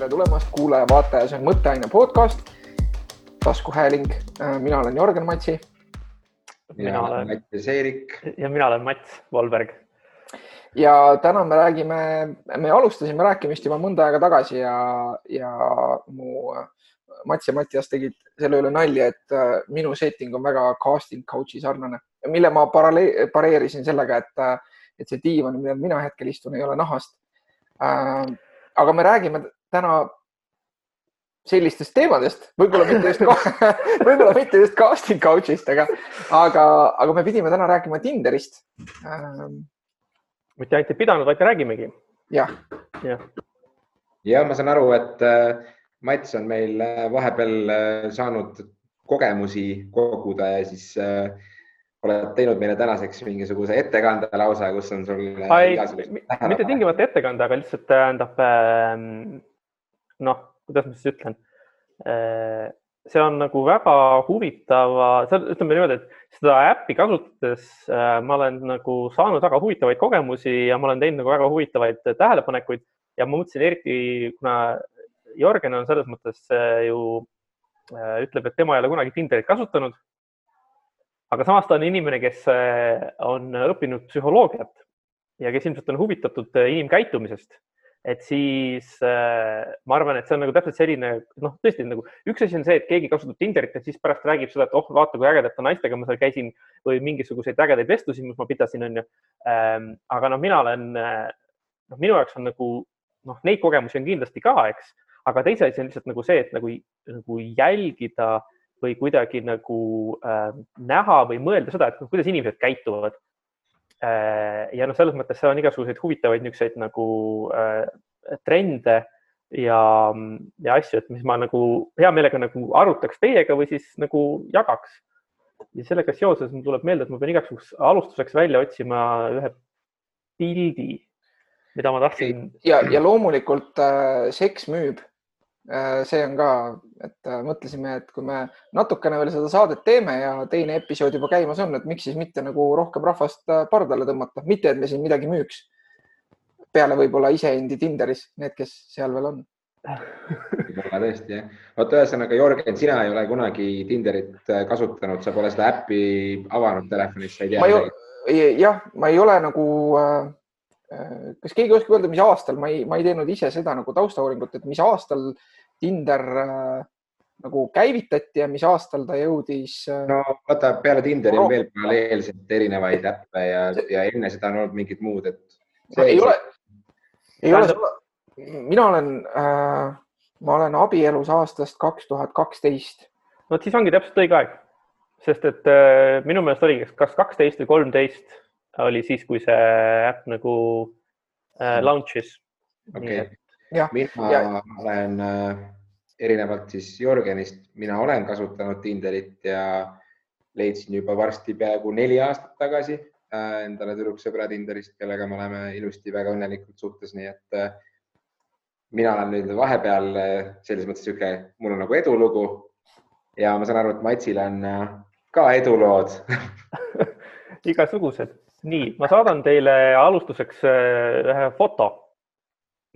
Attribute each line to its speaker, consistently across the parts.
Speaker 1: tere tulemast, kuulaja-vaataja, see on Mõtteaine podcast, taskuhääling. mina olen Jörgen Matsi.
Speaker 2: mina olen
Speaker 3: Mattias Eerik.
Speaker 2: ja mina olen Mats Volberg.
Speaker 1: ja täna me räägime, me alustasime rääkimist juba mõnda aega tagasi ja, ja mu Mats ja Mattias tegid selle üle nalja, et äh, minu setting on väga casting couch'i sarnane, mille ma pareerisin sellega, et, et see diivan, millel mina hetkel istun, ei ole nahast Äh, aga me räägime täna sellistest teemadest, võib-olla mitte just võib-olla mitte just casting couch'ist, aga, aga, aga me pidime täna rääkima Tinderist ähm....
Speaker 2: mitte ainult ei pidanud, vaid räägimegi.
Speaker 1: jah.
Speaker 2: jah
Speaker 3: ja ma saan aru, et äh, Mats on meil äh, vahepeal saanud kogemusi koguda ja siis äh, oled teinud meile tänaseks mingisuguse ettekande lausa, kus on sul.
Speaker 2: mitte tingimata ettekande, aga lihtsalt tähendab ähm, noh, kuidas ma siis ütlen. Äh, see on nagu väga huvitava, ütleme niimoodi, et seda äppi kasutades äh, ma olen nagu saanud väga huvitavaid kogemusi ja ma olen teinud nagu väga huvitavaid tähelepanekuid ja ma mõtlesin eriti, kuna Jörgen on selles mõttes äh, ju ütleb, et tema ei ole kunagi Tinderit kasutanud aga samas ta on inimene, kes on õppinud psühholoogiat ja kes ilmselt on huvitatud inimkäitumisest. Et siis äh, ma arvan, et see on nagu täpselt selline, noh, tõesti nagu üks asi on see, et keegi kasutab Tinderit ja siis pärast räägib seda, et oh, vaata, kui ägedate naistega ma seal käisin või mingisuguseid ägedaid vestlusi, mis ma pidasin, onju. Ähm, aga noh, mina olen, noh, minu jaoks on nagu noh, neid kogemusi on kindlasti ka, eks, aga teise asi on lihtsalt nagu see, et nagu, nagu jälgida äh, või kuidagi nagu äh, näha või mõelda seda, et noh, kuidas inimesed käituvad äh,. Ja noh, selles mõttes seal on igasuguseid huvitavaid niisuguseid nagu äh, trende ja, ja asju, et mis ma nagu hea meelega nagu arutaks teiega või siis nagu jagaks. ja sellega seoses mul tuleb meelde, et ma pean igaks alustuseks välja otsima ühe pildi, mida ma tahtsin.
Speaker 1: ja, ja loomulikult äh, seks müüb Äh, see on ka, et äh, mõtlesime, et kui me natukene veel seda saadet teeme ja teine episood juba käimas on, et miks siis mitte nagu rohkem rahvast äh, pardale tõmmata, mitte et me siin midagi müüks. peale võib-olla iseendi Tinderis, need, kes seal veel on.
Speaker 3: võib-olla tõesti jah. vot ühesõnaga, Jörgen, sina ei ole kunagi Tinderit kasutanud, sa pole seda äppi avanud telefonis, sa ei tea.
Speaker 1: jah, ma ei ole nagu äh, kas keegi oskab öelda, mis aastal, ma ei, ma ei teinud ise seda nagu taustauuringut, et mis aastal Tinder äh, nagu käivitati ja mis aastal ta jõudis
Speaker 3: äh,? no vaata, peale Tinderi on veel paralleelselt erinevaid äppe ja, ja enne seda on olnud mingid muud, et.
Speaker 1: ei ole, ei ole, mina olen äh,, ma olen abielus aastast kaks tuhat kaksteist.
Speaker 2: vot siis ongi täpselt õige aeg, sest et äh, minu meelest oli kas kaksteist või kolmteist oli siis, kui see äpp nagu äh, mm. launch'is.
Speaker 3: okei okay., mina ja. olen äh, erinevalt siis Jörgenist, mina olen kasutanud Tinderit ja leidsin juba varsti peaaegu neli aastat tagasi äh, endale tüdruksõbra Tinderist, kellega me oleme ilusti väga õnnelikult suhtes, nii et äh, mina olen nüüd vahepeal äh, selles mõttes niisugune, mul on nagu edulugu ja ma saan aru, et Matsil on äh, ka edulood
Speaker 2: igasugused nii, ma saadan teile alustuseks äh, ühe foto.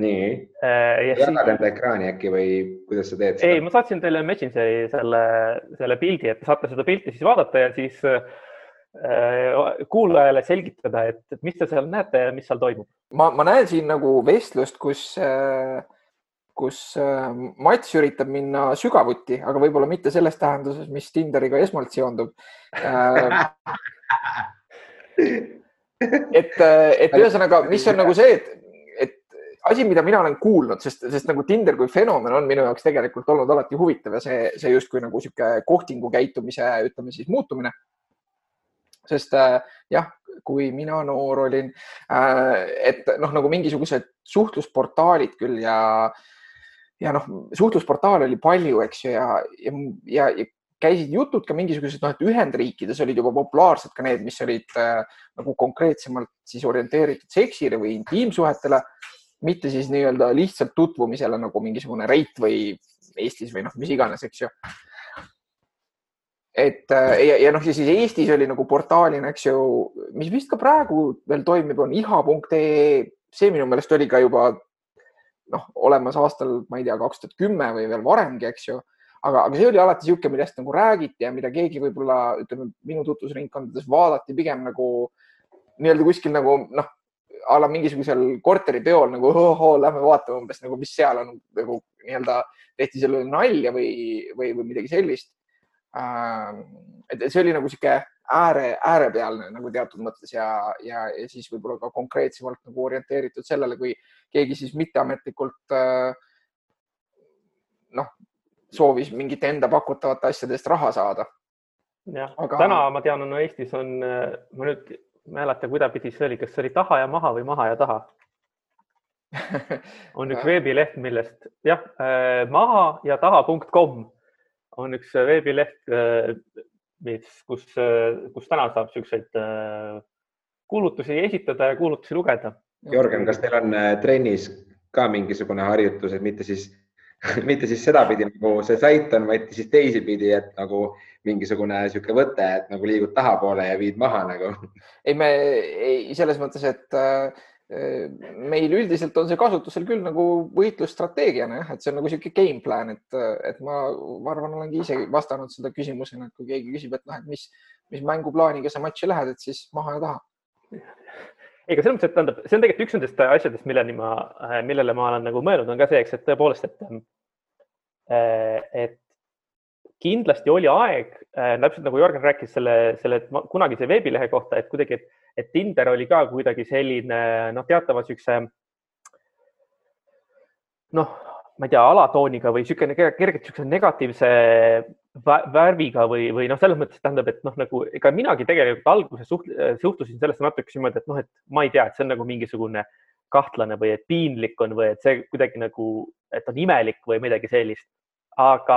Speaker 3: nii äh,, jagad enda ekraani äkki või kuidas sa teed
Speaker 2: seda? ei, ma saatsin teile Messengeri selle, selle pildi, et te saate seda pilti siis vaadata ja siis äh, kuulajale selgitada, et, et mis te seal näete ja mis seal toimub.
Speaker 1: ma, ma näen siin nagu vestlust, kus äh kus äh, Mats üritab minna sügavuti, aga võib-olla mitte selles tähenduses, mis Tinderiga esmalt seondub äh, et, et ühesõnaga, mis on nagu see, et, et asi, mida mina olen kuulnud, sest, sest nagu Tinder kui fenomen on minu jaoks tegelikult olnud alati huvitav ja see, see justkui nagu sihuke kohtingu käitumise, ütleme siis muutumine. sest äh, jah, kui mina noor olin äh,, et noh, nagu mingisugused suhtlusportaalid küll ja ja noh, suhtlusportaale oli palju, eks ju, ja, ja, ja, ja käisid jutud ka mingisugused, noh, et Ühendriikides olid juba populaarsed ka need, mis olid äh, nagu konkreetsemalt siis orienteeritud seksile või intiimsuhetele, mitte siis nii-öelda lihtsalt tutvumisele nagu mingisugune reit või Eestis või noh, mis iganes, eks ju. et äh, ja, ja noh, ja siis Eestis oli nagu portaalina, eks ju, mis vist ka praegu veel toimib, on iha.ee, see minu meelest oli ka juba noh, olemas aastal, ma ei tea, kaks tuhat kümme või veel varemgi, eks ju. Aga, aga see oli alati niisugune, millest nagu räägiti ja mida keegi võib-olla ütleme, minu tutvusringkondades vaadati pigem nagu nii-öelda kuskil nagu noh, a la mingisugusel korteripeol nagu ohoo, lähme vaatame umbes nagu, mis seal on nagu nii-öelda tehti selle nalja või, või, või midagi sellist. et see oli nagu sihuke ääre, äärepealne nagu teatud mõttes ja, ja, ja siis võib-olla ka konkreetsemalt nagu orienteeritud sellele, kui keegi siis mitteametlikult noh, soovis mingite enda pakutavate asjade eest raha saada.
Speaker 2: jah Aga..., täna ma tean, on Eestis on, ma nüüd mäleta, kuidapidi see oli, kas see oli taha ja maha või maha ja taha on üks veebileht, millest jah, äh, maha ja taha.com on üks veebileht, äh, mis, kus, äh, kus täna saab siukseid kuulutusi esitada ja kuulutusi lugeda.
Speaker 3: Jörgen, kas teil on trennis ka mingisugune harjutus, et mitte siis mitte siis sedapidi nagu see sait on, vaid siis teisipidi, et nagu mingisugune niisugune võte, et nagu liigud tahapoole ja viid maha nagu.
Speaker 1: ei, me ei, selles mõttes, et äh, meil üldiselt on see kasutusel küll nagu võitlusstrateegiana jah, et see on nagu niisugune game plan, et, et ma, ma arvan, olengi ise vastanud seda küsimusena, et kui keegi küsib, et noh, et mis, mis mänguplaaniga sa matši lähed, et siis maha ja taha
Speaker 2: ega selles mõttes, et tähendab, see on tegelikult üks nendest asjadest, milleni ma, millele ma olen nagu mõelnud, on ka see, eks, et tõepoolest, et, et kindlasti oli aeg, täpselt nagu Jörgen rääkis selle, selle kunagise veebilehe kohta, et kuidagi, et, et Tinder oli ka kuidagi selline noh, teatava siukse noh, ma ei tea, alatooniga või niisugune kergelt niisuguse negatiivse värviga või, või noh, selles mõttes tähendab, et noh, nagu ega minagi tegelikult alguses suht, suhtusin sellesse natuke niimoodi, et noh, et ma ei tea, et see on nagu mingisugune kahtlane või et piinlik on või et see kuidagi nagu, et on imelik või midagi sellist. aga,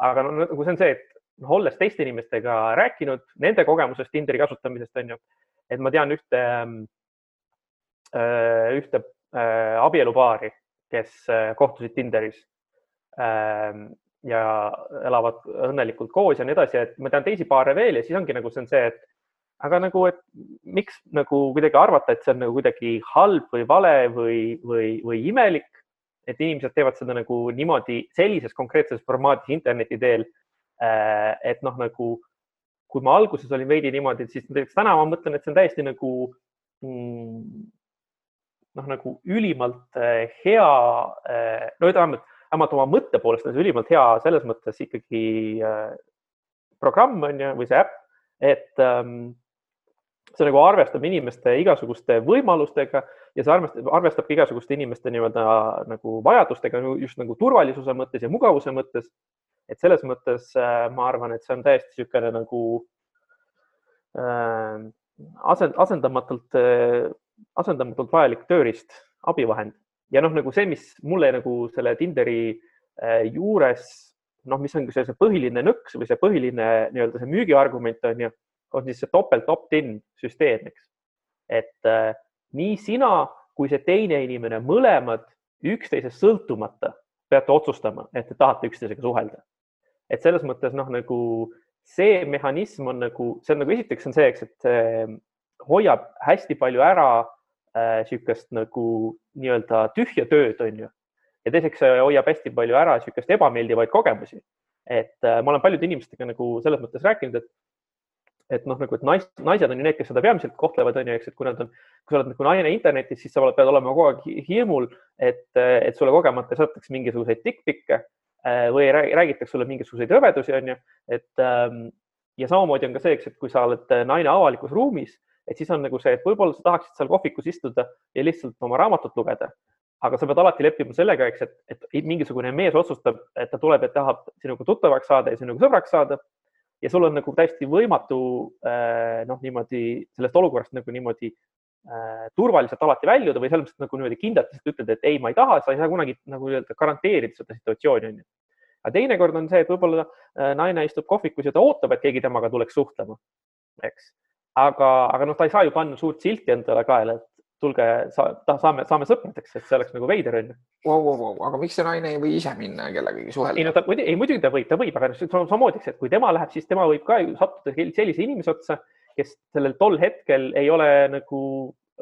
Speaker 2: aga no nagu see on see, et noh, olles teiste inimestega rääkinud nende kogemusest Tinderi kasutamisest on ju, et ma tean ühte, äh, ühte äh, abielupaari kes äh, kohtusid Tinderis ähm, ja elavad õnnelikult koos ja nii edasi, et ma tean teisi paare veel ja siis ongi nagu see on see, et aga nagu, et miks nagu kuidagi arvata, et see on nagu kuidagi halb või vale või, või, või imelik, et inimesed teevad seda nagu niimoodi sellises konkreetses formaadis interneti teel. Äh, et noh, nagu kui ma alguses olin veidi niimoodi, siis näiteks täna ma mõtlen, et see on täiesti nagu mm, noh, nagu ülimalt äh, hea, äh, no vähemalt, vähemalt oma mõtte poolest on see ülimalt hea selles mõttes ikkagi äh, programm on ju, või see äpp, et ähm, see nagu arvestab inimeste igasuguste võimalustega ja see arvestab, arvestab ka igasuguste inimeste nii-öelda nagu vajadustega just nagu turvalisuse mõttes ja mugavuse mõttes. et selles mõttes ma arvan, et see on täiesti niisugune nagu äh, asend, asendamatult äh, asendamatult vajalik tööriist, abivahend ja noh, nagu see, mis mulle nagu selle Tinderi äh, juures, noh, mis on see, see põhiline nõks või see põhiline nii-öelda see müügiargument on ju, on siis see topelt opt-in süsteem, eks. et äh, nii sina kui see teine inimene, mõlemad üksteisest sõltumata peate otsustama, et te tahate üksteisega suhelda. et selles mõttes noh, nagu see mehhanism on nagu, see on nagu esiteks on see, eks, et hoiab hästi palju ära niisugust äh, nagu nii-öelda tühja tööd, on ju. ja teiseks hoiab hästi palju ära niisugust ebameeldivaid kogemusi. et äh, ma olen paljude inimestega nagu selles mõttes rääkinud, et et noh, nagu, et nais, naised on ju need, kes seda peamiselt kohtlevad, on ju, eks, et kui nad on, kui sa oled nagu naine internetis, siis sa pead olema kogu aeg hirmul, et, et sulle kogemata saadetakse mingisuguseid tikkpikke äh, või räägitakse sulle mingisuguseid rõvedusi, on ju, et ähm, ja samamoodi on ka see, eks, et kui sa oled naine avalikus ruumis et siis on nagu see, et võib-olla sa tahaksid seal kohvikus istuda ja lihtsalt oma raamatut lugeda, aga sa pead alati leppima sellega, eks, et, et mingisugune mees otsustab, et ta tuleb ja tahab sinuga tuttavaks saada ja sinuga sõbraks saada. ja sul on nagu täiesti võimatu äh, noh, niimoodi sellest olukorrast nagu niimoodi äh, turvaliselt alati väljuda või selles mõttes nagu niimoodi kindlalt lihtsalt ütled, et ei, ma ei taha, sa ei saa kunagi nagu nii-öelda garanteerida seda situatsiooni onju. aga teinekord on see, et võib-olla äh, naine istub kohvikus ja ta ootab, et keegi temaga tuleks suhtlema, eks aga, aga noh, ta ei saa ju panna suurt silti endale kaela, et tulge, saame, saame sõpradeks, et see oleks nagu veider onju
Speaker 1: wow,. Wow, wow. aga miks see naine ei või ise minna kellegagi suhelda?
Speaker 2: ei no ta, ei muidugi ta võib, ta võib, aga samamoodi, et kui tema läheb, siis tema võib ka ju sattuda sellise inimese otsa, kes sellel tol hetkel ei ole nagu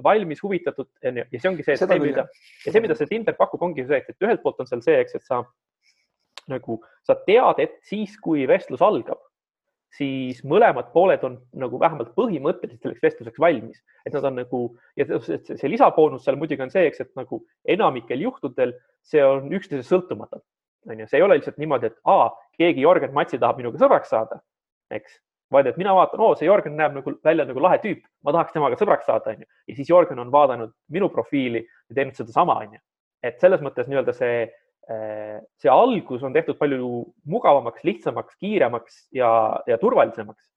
Speaker 2: valmis, huvitatud onju ja see ongi see, et see, mida ja see, mida see Tinder pakub, ongi see, et ühelt poolt on seal see, eks, et sa nagu sa tead, et siis, kui vestlus algab, siis mõlemad pooled on nagu vähemalt põhimõtteliselt selleks vestluseks valmis, et nad on nagu ja see lisaboonus seal muidugi on see, eks, et nagu enamikel juhtudel see on üksteisest sõltumatu, onju, see ei ole lihtsalt niimoodi, et aa, keegi Jörgen Matsi tahab minuga sõbraks saada, eks, vaid et mina vaatan, oo, see Jörgen näeb nagu välja nagu lahe tüüp, ma tahaks temaga sõbraks saada, onju, ja siis Jörgen on vaadanud minu profiili ja teinud sedasama, onju. et selles mõttes nii-öelda see see algus on tehtud palju mugavamaks, lihtsamaks, kiiremaks ja, ja turvalisemaks.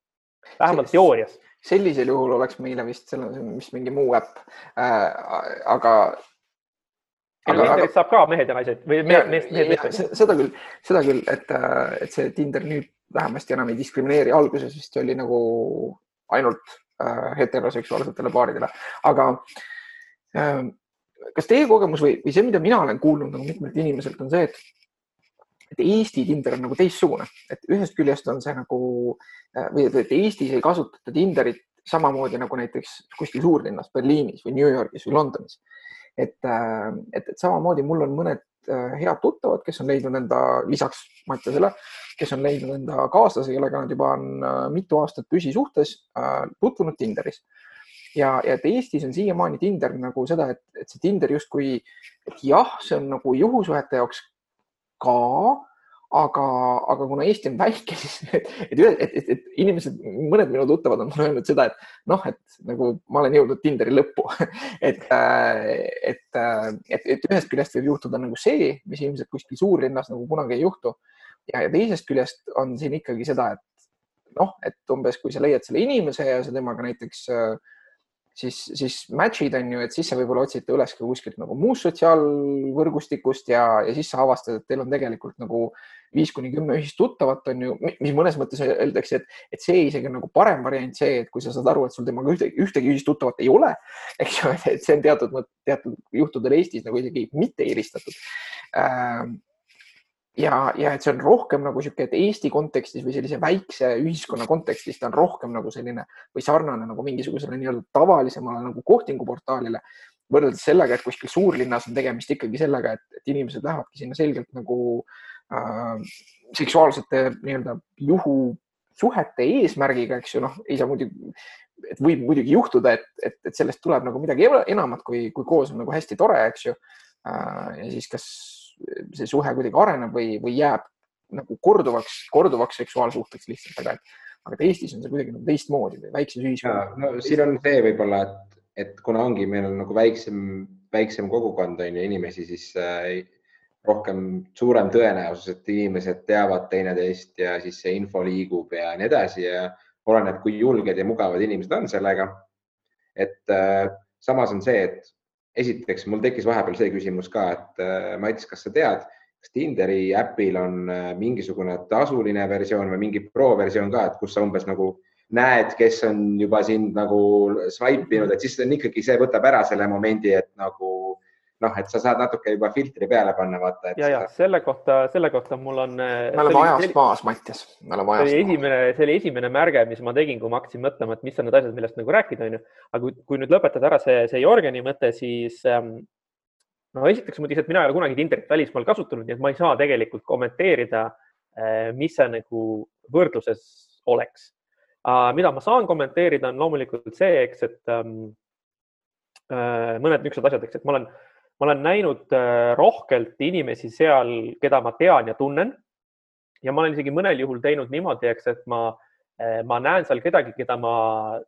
Speaker 2: vähemalt teoorias.
Speaker 1: sellisel juhul oleks meile vist selle, mis mingi muu äpp äh,, aga.
Speaker 2: aga Tinderit saab ka mehed ja naised või mehed, mehed,
Speaker 1: mehed. seda küll, seda küll, et, äh, et see Tinder nüüd vähemasti enam ei diskrimineeri, alguses vist oli nagu ainult äh, heteroseksuaalsetele paaridele, aga äh, kas teie kogemus või, või see, mida mina olen kuulnud nagu mitmelt inimeselt, on see, et, et Eesti Tinder on nagu teistsugune, et ühest küljest on see nagu äh, või et Eestis ei kasutata Tinderit samamoodi nagu näiteks kuskil suurlinnas Berliinis või New Yorgis või Londonis. et, äh, et, et samamoodi mul on mõned äh, head tuttavad, kes on leidnud enda, lisaks Mattiasele, kes on leidnud enda kaaslase, kellega nad juba on mitu aastat püsisuhtes tutvunud Tinderis ja, ja et Eestis on siiamaani Tinder nagu seda, et, et see Tinder justkui, et jah, see on nagu juhusuhete jaoks ka, aga, aga kuna Eesti on väike, siis et, et, et, et, et inimesed, mõned minu tuttavad on mulle öelnud seda, et noh, et nagu ma olen jõudnud Tinderi lõppu et, et, et, et ühest küljest võib juhtuda nagu see, mis ilmselt kuskil suurlinnas nagu kunagi ei juhtu. ja, ja teisest küljest on siin ikkagi seda, et noh, et umbes kui sa leiad selle inimese ja sa temaga näiteks äh, siis, siis match'id on ju, et siis sa võib-olla otsid ta üles ka kuskilt nagu muust sotsiaalvõrgustikust ja, ja siis sa avastad, et teil on tegelikult nagu viis kuni kümme ühist tuttavat on ju, mis mõnes mõttes öeldakse, et, et see isegi on nagu parem variant see, et kui sa saad aru, et sul temaga ühtegi, ühtegi ühist tuttavat ei ole, eks ju, et see on teatud, teatud juhtudel Eestis nagu isegi mitte eelistatud ähm, ja, ja et see on rohkem nagu sihuke, et Eesti kontekstis või sellise väikse ühiskonna kontekstis ta on rohkem nagu selline või sarnane nagu mingisugusele nii-öelda tavalisemale nagu kohtinguportaalile võrreldes sellega, et kuskil suurlinnas on tegemist ikkagi sellega, et inimesed lähevadki sinna selgelt nagu äh, seksuaalsete nii-öelda juhusuhete eesmärgiga, eks ju, noh, ei saa muidugi, et võib muidugi juhtuda, et, et, et sellest tuleb nagu midagi enamat, kui, kui koos on nagu hästi tore, eks ju äh,. ja siis kas see suhe kuidagi areneb või, või jääb nagu korduvaks, korduvaks seksuaalsuhteks lihtsalt, aga et, aga et Eestis on see kuidagi nagu teistmoodi või väikses ühiskonnas.
Speaker 3: no siin on see võib-olla, et, et kuna ongi, meil on nagu väiksem, väiksem kogukond on ju inimesi, siis äh, rohkem, suurem tõenäosus, et inimesed teavad teineteist ja siis see info liigub ja nii edasi ja oleneb, kui julged ja mugavad inimesed on sellega. et äh, samas on see, et esiteks mul tekkis vahepeal see küsimus ka, et äh, Mats, kas sa tead, kas Tinderi äpil on äh, mingisugune tasuline versioon või mingi pro versioon ka, et kus sa umbes nagu näed, kes on juba sind nagu swipe inud, et siis on ikkagi, see võtab ära selle momendi, et nagu noh, et sa saad natuke juba filtri peale panna, vaata.
Speaker 2: ja, ja selle kohta, selle kohta mul on.
Speaker 1: Äh, me oleme ajast oli, maas, Mattias, me oleme
Speaker 2: ajast maas. esimene, see oli esimene märge, mis ma tegin, kui ma hakkasin mõtlema, et mis on need asjad, millest nagu rääkida, onju. aga kui, kui nüüd lõpetada ära see, see Jorgeni mõte, siis ähm, no esiteks muidugi, et mina ei ole kunagi Tinderit välismaal kasutanud, nii et ma ei saa tegelikult kommenteerida, äh, mis see nagu võrdluses oleks. mida ma saan kommenteerida, on loomulikult see, eks, et ähm, äh, mõned niisugused asjad, eks, et ma olen ma olen näinud äh, rohkelt inimesi seal, keda ma tean ja tunnen. ja ma olen isegi mõnel juhul teinud niimoodi, eks, et ma, äh, ma näen seal kedagi, keda ma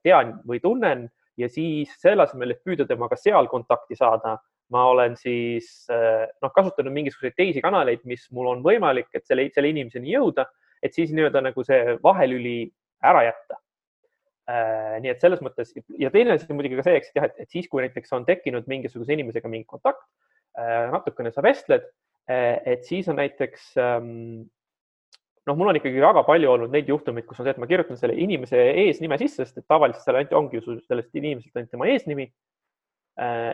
Speaker 2: tean või tunnen ja siis selle asemel, et püüda temaga seal kontakti saada, ma olen siis äh, noh, kasutanud mingisuguseid teisi kanaleid, mis mul on võimalik, et selle, selle inimeseni jõuda, et siis nii-öelda nagu see vahelüli ära jätta nii et selles mõttes ja teine asi muidugi ka see, eks jah, et, siis, kui näiteks on tekkinud mingisuguse inimesega mingi kontakt, äh, natukene sa vestled, äh, et siis on näiteks ähm, noh, mul on ikkagi väga palju olnud neid juhtumeid, kus on see, et ma kirjutan selle inimese eesnime sisse, sest et tavaliselt seal ainult ongi ju sellest inimesest ainult tema eesnimi.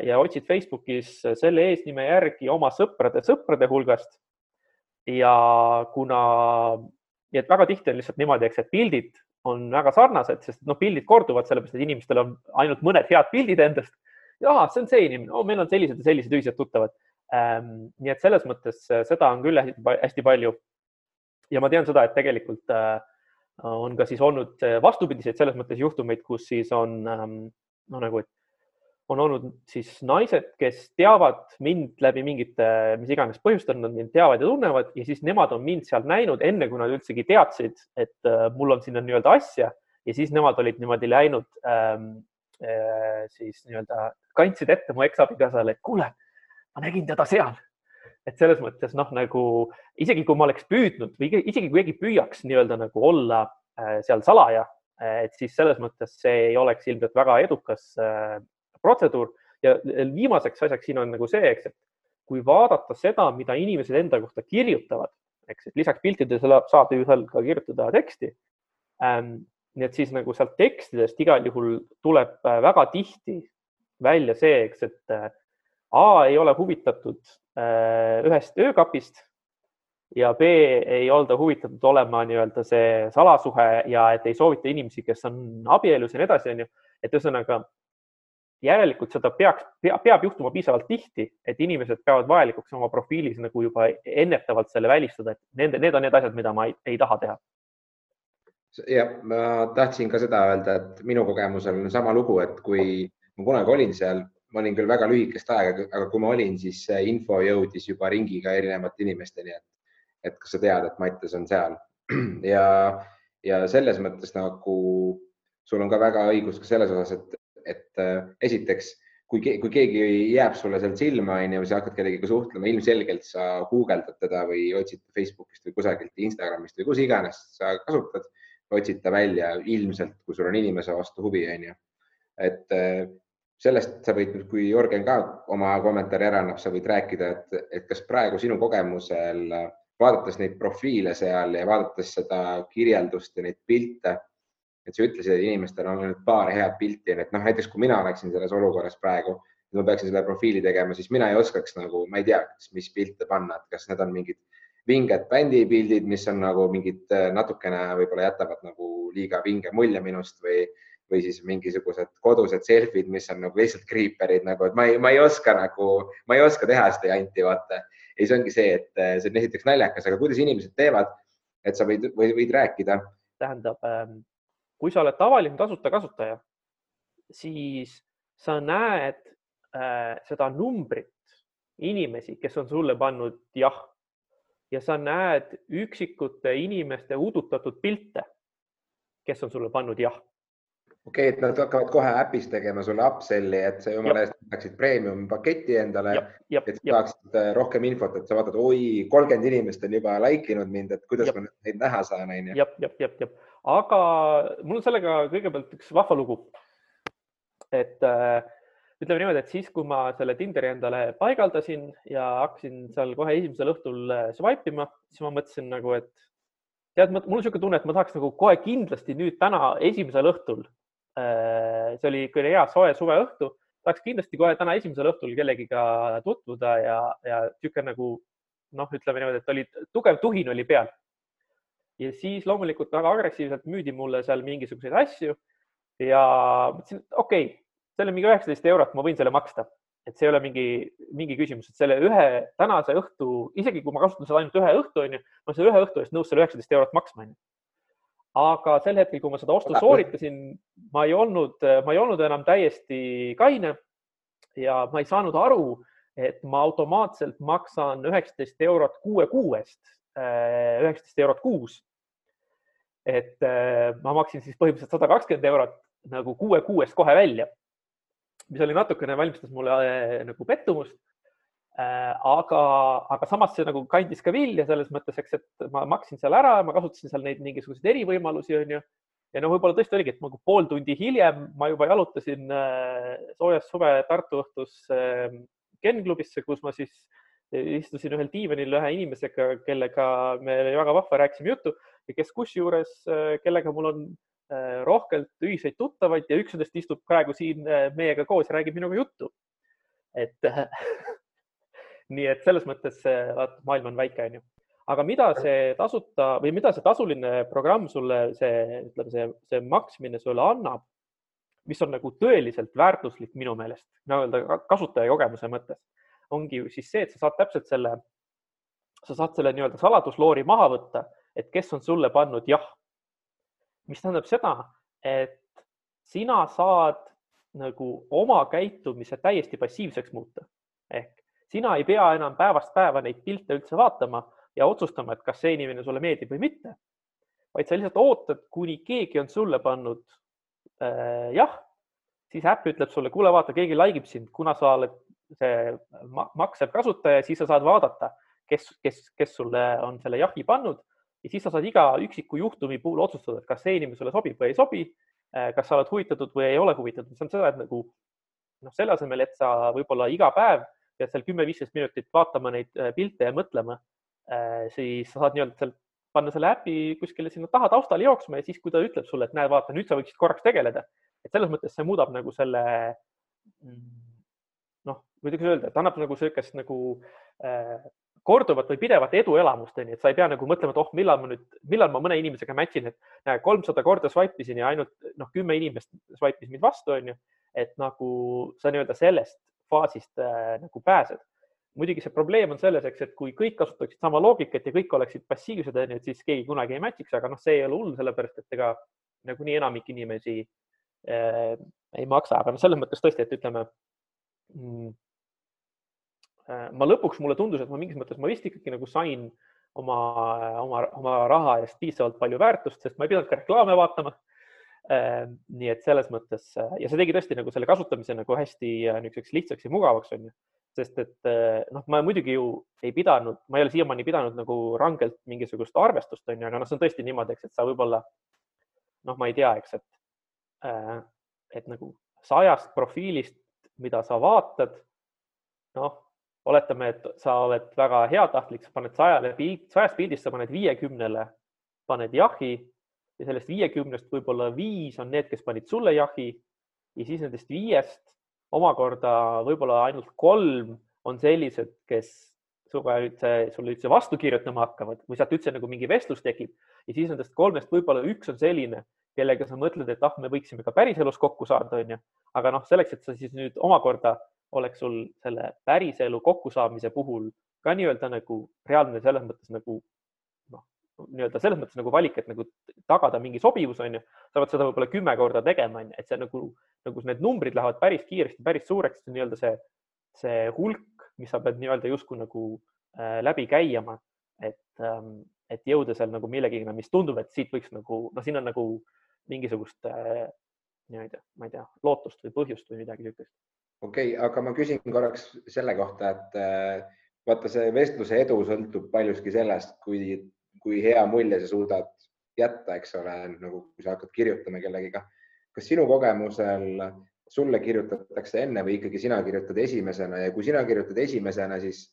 Speaker 2: ja otsid Facebookis selle eesnime järgi oma sõprade sõprade hulgast. ja kuna, nii et väga tihti on lihtsalt niimoodi, eks, et pildid on väga sarnased, sest noh, pildid korduvad, sellepärast et inimestel on ainult mõned head pildid endast. aa, see on see inimene oh,, meil on sellised ja sellised ühised tuttavad ähm,. nii et selles mõttes seda on küll hästi, palju. ja ma tean seda, et tegelikult äh, on ka siis olnud vastupidiseid selles mõttes juhtumeid, kus siis on ähm, no nagu, et on olnud siis naised, kes teavad mind läbi mingite, mis iganes põhjustel nad mind teavad ja tunnevad ja siis nemad on mind seal näinud, enne kui nad üldsegi teadsid, et äh, mul on sinna nii-öelda asja ja siis nemad olid niimoodi läinud ähm, äh, siis nii-öelda kandsid ette mu eksabikaasale, et kuule, ma nägin teda seal. et selles mõttes noh, nagu isegi kui ma oleks püüdnud või isegi kui keegi püüaks nii-öelda nagu olla äh, seal salaja, et siis selles mõttes see ei oleks ilmselt väga edukas äh, protseduur ja viimaseks asjaks siin on nagu see, eks, et kui vaadata seda, mida inimesed enda kohta kirjutavad, eks, et lisaks piltidele saab ju seal ka kirjutada teksti ähm,. nii et siis nagu sealt tekstidest igal juhul tuleb äh, väga tihti välja see, eks, et äh, A ei ole huvitatud äh, ühest öökapist ja B ei olda huvitatud olema nii-öelda see salasuhe ja et ei soovita inimesi, kes on abielus ja nii edasi, onju. et ühesõnaga järelikult seda peaks, peab juhtuma piisavalt tihti, et inimesed peavad vajalikuks oma profiilis nagu juba ennetavalt selle välistada, et nende, need on need asjad, mida ma ei, ei taha teha.
Speaker 3: ja ma tahtsin ka seda öelda, et minu kogemusel on sama lugu, et kui ma kunagi olin seal, ma olin küll väga lühikest aega, aga kui ma olin, siis info jõudis juba ringiga erinevate inimesteni, et, et kas sa tead, et Mattias on seal ja, ja selles mõttes nagu sul on ka väga õigus ka selles osas, et et äh, esiteks, kui, kui keegi jääb sulle sealt silma, onju, sa hakkad kellegagi suhtlema, ilmselgelt sa guugeldad teda või otsid Facebookist või kusagilt Instagramist või kus iganes sa kasutad, otsid ta välja ilmselt, kui sul on inimese vastu huvi, onju. et äh, sellest sa võid, kui Jörgen ka oma kommentaari ära annab, sa võid rääkida, et, et kas praegu sinu kogemusel vaadates neid profiile seal ja vaadates seda kirjeldust ja neid pilte et sa ütlesid, et inimestel on ainult paar head pilti, et noh, näiteks kui mina oleksin selles olukorras praegu, ma peaksin selle profiili tegema, siis mina ei oskaks nagu, ma ei tea, mis pilte panna, et kas need on mingid vinged bändipildid, mis on nagu mingid äh, natukene võib-olla jätavad nagu liiga vinge mulje minust või, või siis mingisugused kodused selfid, mis on nagu lihtsalt kriiperid nagu, et ma ei, ma ei oska nagu, ma ei oska teha seda janti, vaata. ja see ongi see, et äh, see on esiteks naljakas, aga kuidas inimesed teevad, et sa võid, võid rääkida.
Speaker 2: tähendab ähm kui sa oled tavaline tasuta kasutaja, siis sa näed äh, seda numbrit inimesi, kes on sulle pannud jah. Ja sa näed üksikute inimeste udutatud pilte, kes on sulle pannud jah.
Speaker 3: Okei okay,, et nad hakkavad kohe äpis tegema sulle upsell'i, et sa jumala eest võtaksid premium paketi endale, et sa saaksid äh, rohkem infot, et sa vaatad, oi, kolmkümmend inimest on juba like inud mind, et kuidas jab. ma neid näha saan, onju.
Speaker 2: jah, jah, jah, jah aga mul on sellega kõigepealt üks vahva lugu. et äh, ütleme niimoodi, et siis, kui ma selle Tinderi endale paigaldasin ja hakkasin seal kohe esimesel õhtul äh, swipe ima, siis ma mõtlesin nagu, et tead, mul on niisugune tunne, et ma tahaks nagu kohe kindlasti nüüd täna esimesel õhtul äh,, see oli ikka hea soe suveõhtu, tahaks kindlasti kohe täna esimesel õhtul kellegiga tutvuda ja, ja niisugune nagu noh, ütleme niimoodi, et oli tugev tuhin oli peal ja siis loomulikult väga agressiivselt müüdi mulle seal mingisuguseid asju ja mõtlesin, et okei okay,, selle mingi üheksateist eurot ma võin selle maksta, et see ei ole mingi, mingi küsimus, et selle ühe tänase õhtu, isegi kui ma kasutan seda ainult ühe õhtu, onju, ma selle ühe õhtu eest nõus selle üheksateist eurot maksma, onju. aga sel hetkel, kui ma seda ostu sooritasin, ma ei olnud, ma ei olnud enam täiesti kaine ja ma ei saanud aru, et ma automaatselt maksan üheksateist eurot kuue kuu eest Äh, üheksateist eurot kuus. Et äh, ma maksin siis põhimõtteliselt sada kakskümmend eurot nagu kuue kuu eest kohe välja, mis oli natukene, valmistas mulle äh, nagu pettumust. aga, aga samas see nagu kandis ka vilja selles mõttes, eks, et ma maksin seal ära, ma kasutasin seal neid mingisuguseid erivõimalusi, onju ja no võib-olla tõesti oligi, et nagu pool tundi hiljem ma juba jalutasin soojas suve Tartu õhtus Ken klubisse, kus ma siis istusin ühel diivanil ühe inimesega, kellega me väga vahva rääkisime juttu ja kes kusjuures, äh, kellega mul on äh, rohkelt ühiseid tuttavaid ja üks nendest istub praegu siin äh, meiega koos ja räägib minuga juttu. et nii et selles mõttes vaat maailm on väike, onju. aga mida see tasuta või mida see tasuline programm sulle, see, ütleme, see, see maksmine sulle annab, mis on nagu tõeliselt väärtuslik minu meelest, nii-öelda kasutajakogemuse mõttes, ongi ju siis see, et sa saad täpselt selle, sa saad selle nii-öelda saladusloori maha võtta, et kes on sulle pannud jah. mis tähendab seda, et sina saad nagu oma käitumise täiesti passiivseks muuta. ehk sina ei pea enam päevast päeva neid pilte üldse vaatama ja otsustama, et kas see inimene sulle meeldib või mitte, vaid sa lihtsalt ootad, kuni keegi on sulle pannud äh, jah, siis äpp ütleb sulle, kuule, vaata, keegi like ib sind, kuna sa oled see maksev kasutaja, siis sa saad vaadata, kes, kes, kes sulle on selle jahi pannud ja siis sa saad iga üksiku juhtumi puhul otsustada, et kas see inimene sulle sobib või ei sobi, äh, kas sa oled huvitatud või ei ole huvitatud, see on seda, et nagu noh, selle asemel, et sa võib-olla iga päev pead seal kümme-viisteist minutit vaatama neid äh, pilte ja mõtlema, äh, siis sa saad nii-öelda seal panna selle äpi kuskile sinna taha taustale jooksma ja siis, kui ta ütleb sulle, et näed, vaata, nüüd sa võiksid korraks tegeleda, et selles mõttes see muudab nagu selle mm, noh, kuidas öelda, et annab nagu niisugust nagu äh, korduvat või pidevat eduelamust, onju, et sa ei pea nagu mõtlema, et oh, millal ma nüüd, millal ma mõne inimesega match in, et kolmsada korda swipe isin ja ainult noh, kümme inimest swipe'is mind vastu, onju. et nagu sa nii-öelda sellest faasist äh, nagu pääsed. muidugi see probleem on selles, eks, et kui kõik kasutaksid sama loogikat ja kõik oleksid passiivsed, onju, et siis keegi kunagi ei match'iks, aga noh, see ei ole hull, sellepärast et ega nagunii enamik inimesi äh, ei maksa, aga noh, selles mõttes tõesti, et ütleme mm, ma lõpuks mulle tundus, et ma mingis mõttes ma vist ikkagi nagu sain oma, oma, oma raha eest piisavalt palju väärtust, sest ma ei pidanud ka reklaame vaatama. Ehm, nii et selles mõttes äh, ja see tegi tõesti nagu selle kasutamise nagu hästi äh, niisuguseks lihtsaks ja mugavaks onju, sest et äh, noh, ma muidugi ju ei pidanud, ma ei ole siiamaani pidanud nagu rangelt mingisugust arvestust onju, aga noh, see on tõesti niimoodi, eks, et sa võib-olla noh, ma ei tea, eks, et et nagu sajast profiilist, mida sa vaatad, noh, oletame, et sa oled väga heatahtlik, sa paned sajale pilt, sajast pildist sa paned viiekümnele, paned jahi ja sellest viiekümnest võib-olla viis on need, kes panid sulle jahi ja siis nendest viiest omakorda võib-olla ainult kolm on sellised, kes sulle üldse, sulle üldse vastu kirjutama hakkavad või sealt üldse nagu mingi vestlus tekib ja siis nendest kolmest võib-olla üks on selline, kellega sa mõtled, et ah, me võiksime ka päriselus kokku saada, onju. aga noh, selleks, et sa siis nüüd omakorda oleks sul selle päriselu kokkusaamise puhul ka nii-öelda nagu reaalne selles mõttes nagu nii-öelda selles mõttes nagu valik, et nagu tagada mingi sobivus, on ju, sa pead seda võib-olla kümme korda tegema, on ju, et see nagu, nagu need numbrid lähevad päris kiiresti, päris suureks, nii-öelda see, see hulk, mis sa pead nii-öelda justkui nagu äh, läbi käima, et ähm,, et jõuda seal nagu millegagi, mis tundub, et siit võiks nagu, noh, siin on nagu mingisugust äh, nii-öelda, ma ei tea, lootust või põhjust või midagi niisugust.
Speaker 3: Okei okay,, aga ma küsin korraks selle kohta, et äh, vaata, see vestluse edu sõltub paljuski sellest, kui kui hea mulje sa suudad jätta, eks ole, nagu kui sa hakkad kirjutama kellegiga. kas sinu kogemusel sulle kirjutatakse enne või ikkagi sina kirjutad esimesena ja kui sina kirjutad esimesena, siis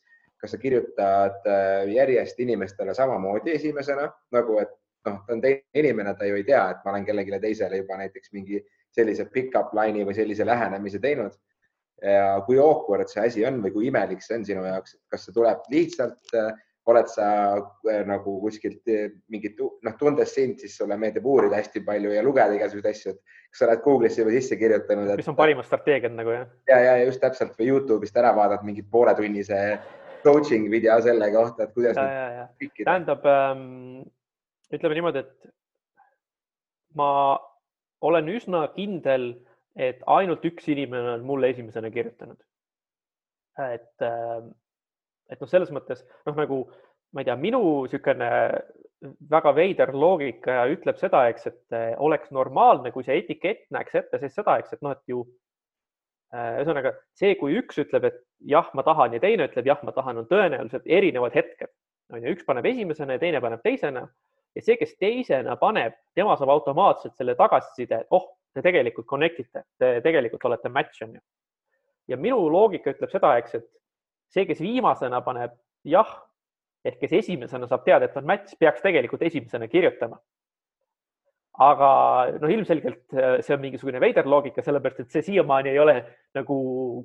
Speaker 3: kas sa kirjutad äh, järjest inimestele samamoodi esimesena nagu, et noh, ta on teine inimene, ta ju ei tea, et ma olen kellelegi teisele juba näiteks mingi sellise pick-up line'i või sellise lähenemise teinud. Ja kui awkward see asi on või kui imelik see on sinu jaoks, kas see tuleb lihtsalt äh, oled sa äh, nagu kuskilt äh, mingit, noh, tundes sind, siis sulle meeldib uurida hästi palju ja lugeda igasuguseid asju, et kas sa oled Google'isse juba sisse kirjutanud et...?
Speaker 2: mis on parimad strateegiad nagu jah?
Speaker 3: ja, ja just täpselt või Youtube'ist ära vaadata mingit pooletunnise coaching video selle kohta, et kuidas.
Speaker 2: tähendab ähm,, ütleme niimoodi, et ma olen üsna kindel, et ainult üks inimene on mulle esimesena kirjutanud. et ähm, et noh, selles mõttes noh, nagu ma ei tea, minu niisugune väga veider loogika ütleb seda, eks, et eh, oleks normaalne, kui see etikett näeks ette siis seda, eks, et noh, et ju eh, ühesõnaga see, kui üks ütleb, et jah, ma tahan ja teine ütleb jah, ma tahan, on tõenäoliselt erinevad hetked. on ju, üks paneb esimesena ja teine paneb teisena ja see, kes teisena paneb, tema saab automaatselt selle tagasiside, et oh, te tegelikult connect ite, te tegelikult olete match on ju. ja minu loogika ütleb seda, eks, et see, kes viimasena paneb jah, ehk kes esimesena saab teada, et on match, peaks tegelikult esimesena kirjutama. aga noh, ilmselgelt äh, see on mingisugune veider loogika, sellepärast et see siiamaani ei ole nagu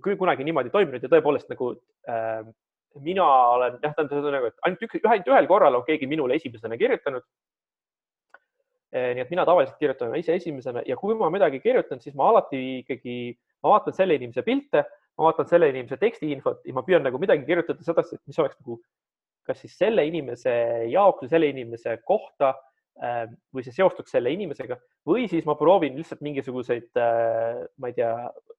Speaker 2: küll kunagi niimoodi toiminud ja tõepoolest nagu äh, mina olen jah, tähendab nagu, et ainult üks, ainult ühel korral on keegi minule esimesena kirjutanud. Nii et mina tavaliselt kirjutan ise esimesena ja kui ma midagi kirjutan, siis ma alati ikkagi, ma vaatan selle inimese pilte, ma vaatan selle inimese tekstiinfot ja ma püüan nagu midagi kirjutada sedasi, mis oleks nagu kas siis selle inimese jaoks või selle inimese kohta äh, või see seostuks selle inimesega või siis ma proovin lihtsalt mingisuguseid, äh, ma ei tea,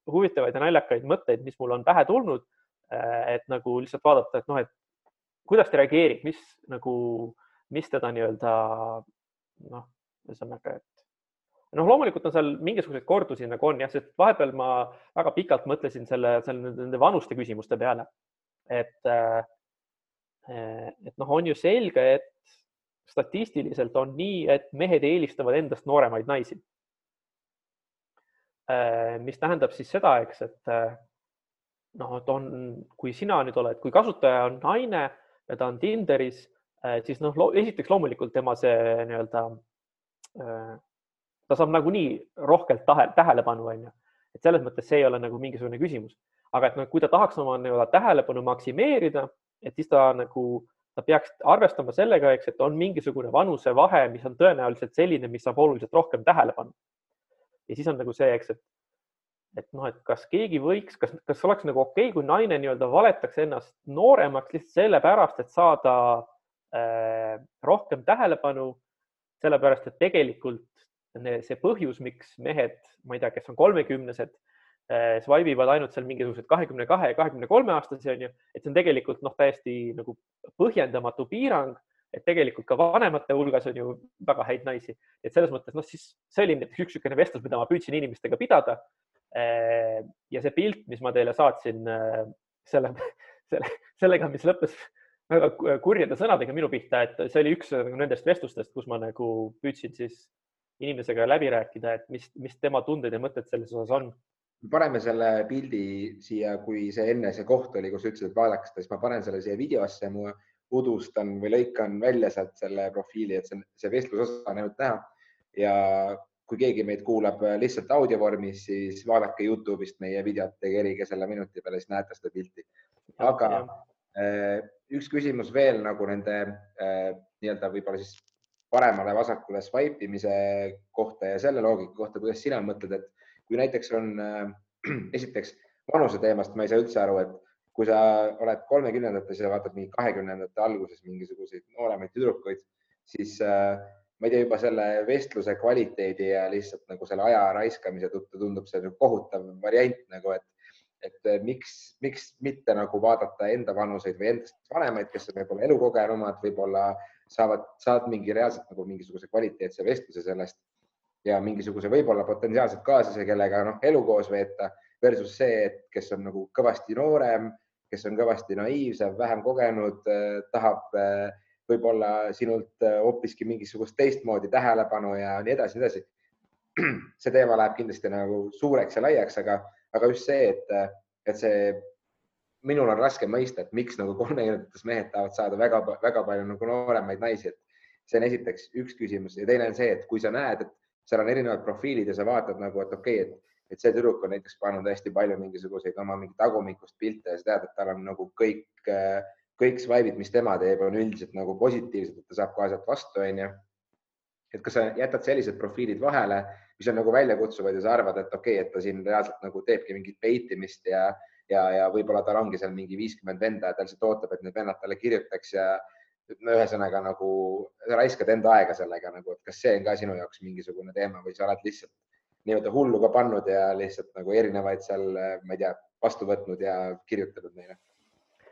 Speaker 2: huvitavaid ja naljakaid mõtteid, mis mul on pähe tulnud. et nagu lihtsalt vaadata, et noh, et kuidas ta reageerib, mis nagu, mis teda nii-öelda noh, ühesõnaga, et noh, loomulikult on seal mingisuguseid kordusi nagu on jah, sest vahepeal ma väga pikalt mõtlesin selle, selle nende vanuste küsimuste peale. et, äh, et noh, on ju selge, et statistiliselt on nii, et mehed eelistavad endast nooremaid naisi. Äh, mis tähendab siis seda, eks, et äh, noh, et on, kui sina nüüd oled, kui kasutaja on naine ja ta on Tinderis, siis noh, esiteks loomulikult tema see nii-öelda ta saab nagunii rohkelt tahe, tähelepanu, onju. et selles mõttes see ei ole nagu mingisugune küsimus, aga et noh, kui ta tahaks oma nii-öelda tähelepanu maksimeerida, et siis ta nagu, ta peaks arvestama sellega, eks, et on mingisugune vanusevahe, mis on tõenäoliselt selline, mis saab oluliselt rohkem tähelepanu. ja siis on nagu see, eks, et, et noh, et kas keegi võiks, kas, kas oleks nagu okei okay,, kui naine nii-öelda valetaks ennast nooremaks lihtsalt sellepärast, et saada äh, rohkem tähelepanu sellepärast et tegelikult see põhjus, miks mehed, ma ei tea, kes on kolmekümnesed, eh, swipe ivad ainult seal mingisugused kahekümne kahe, kahekümne kolme aastasi on ju, et see on tegelikult noh, täiesti nagu põhjendamatu piirang, et tegelikult ka vanemate hulgas on ju väga häid naisi, et selles mõttes noh, siis see oli näiteks üks niisugune vestlus, mida ma püüdsin inimestega pidada. Eh, ja see pilt, mis ma teile saatsin eh, selle, selle, sellega, mis lõppes väga kurjade sõnadega minu pihta, et see oli üks nagu nendest vestlustest, kus ma nagu püüdsin siis inimesega läbi rääkida, et mis, mis tema tunded ja mõtted selles osas on.
Speaker 3: paneme selle pildi siia, kui see enne see koht oli, kus ütlesid, et vaadake seda, siis ma panen selle siia videosse, ma udustan või lõikan välja sealt selle profiili, et see, see vestlusosa on ainult näha. ja kui keegi meid kuulab lihtsalt audio vormis, siis vaadake Youtube'ist meie videot, tegige selle minuti peale, siis näete seda pilti. aga ja, ja üks küsimus veel nagu nende äh, nii-öelda võib-olla siis paremale-vasakule swipe imise kohta ja selle loogika kohta, kuidas sina mõtled, et kui näiteks on äh, esiteks vanuse teemast ma ei saa üldse aru, et kui sa oled kolmekümnendates ja vaatad mingi kahekümnendate alguses mingisuguseid nooremaid tüdrukuid, siis ma ei tea, juba selle vestluse kvaliteedi ja lihtsalt nagu selle aja raiskamise tõttu tundub see nagu kohutav variant nagu, et et eh, miks, miks mitte nagu vaadata enda vanuseid või endast vanemaid, kes on võib-olla elukogenumad, võib-olla saavad, saad mingi reaalselt nagu mingisuguse kvaliteetse vestluse sellest ja mingisuguse võib-olla potentsiaalselt kaaslase, kellega noh, elu koos veeta versus see, et kes on nagu kõvasti noorem, kes on kõvasti naiivsem, vähem kogenud, eh, tahab eh, võib-olla sinult hoopiski mingisugust teistmoodi tähelepanu ja nii edasi, nii edasi. see teema läheb kindlasti nagu suureks ja laiaks, aga aga just see, et, et see, minul on raske mõista, et miks nagu kolmekümnendates mehed tahavad saada väga-väga palju nagu nooremaid naisi, et see on esiteks üks küsimus ja teine on see, et kui sa näed, et seal on erinevad profiilid ja sa vaatad nagu, et okei okay,, et, et see tüdruk on näiteks pannud hästi palju mingisuguseid oma mingi tagumikust pilte ja sa tead, et tal on nagu kõik, kõik swipe'id, mis tema teeb, on üldiselt nagu positiivsed, et ta saab kohe sealt vastu, onju. Et kas sa jätad sellised profiilid vahele mis on nagu väljakutsuvad ja sa arvad, et okei okay,, et ta siin reaalselt nagu teebki mingit peitimist ja, ja, ja võib-olla tal ongi seal mingi viiskümmend venda ja ta lihtsalt ootab, et need vennad talle kirjutaks ja no ühesõnaga nagu raiskad enda aega sellega nagu, et kas see on ka sinu jaoks mingisugune teema või sa oled lihtsalt nii-öelda hullu ka pannud ja lihtsalt nagu erinevaid seal, ma ei tea, vastu võtnud ja kirjutanud neile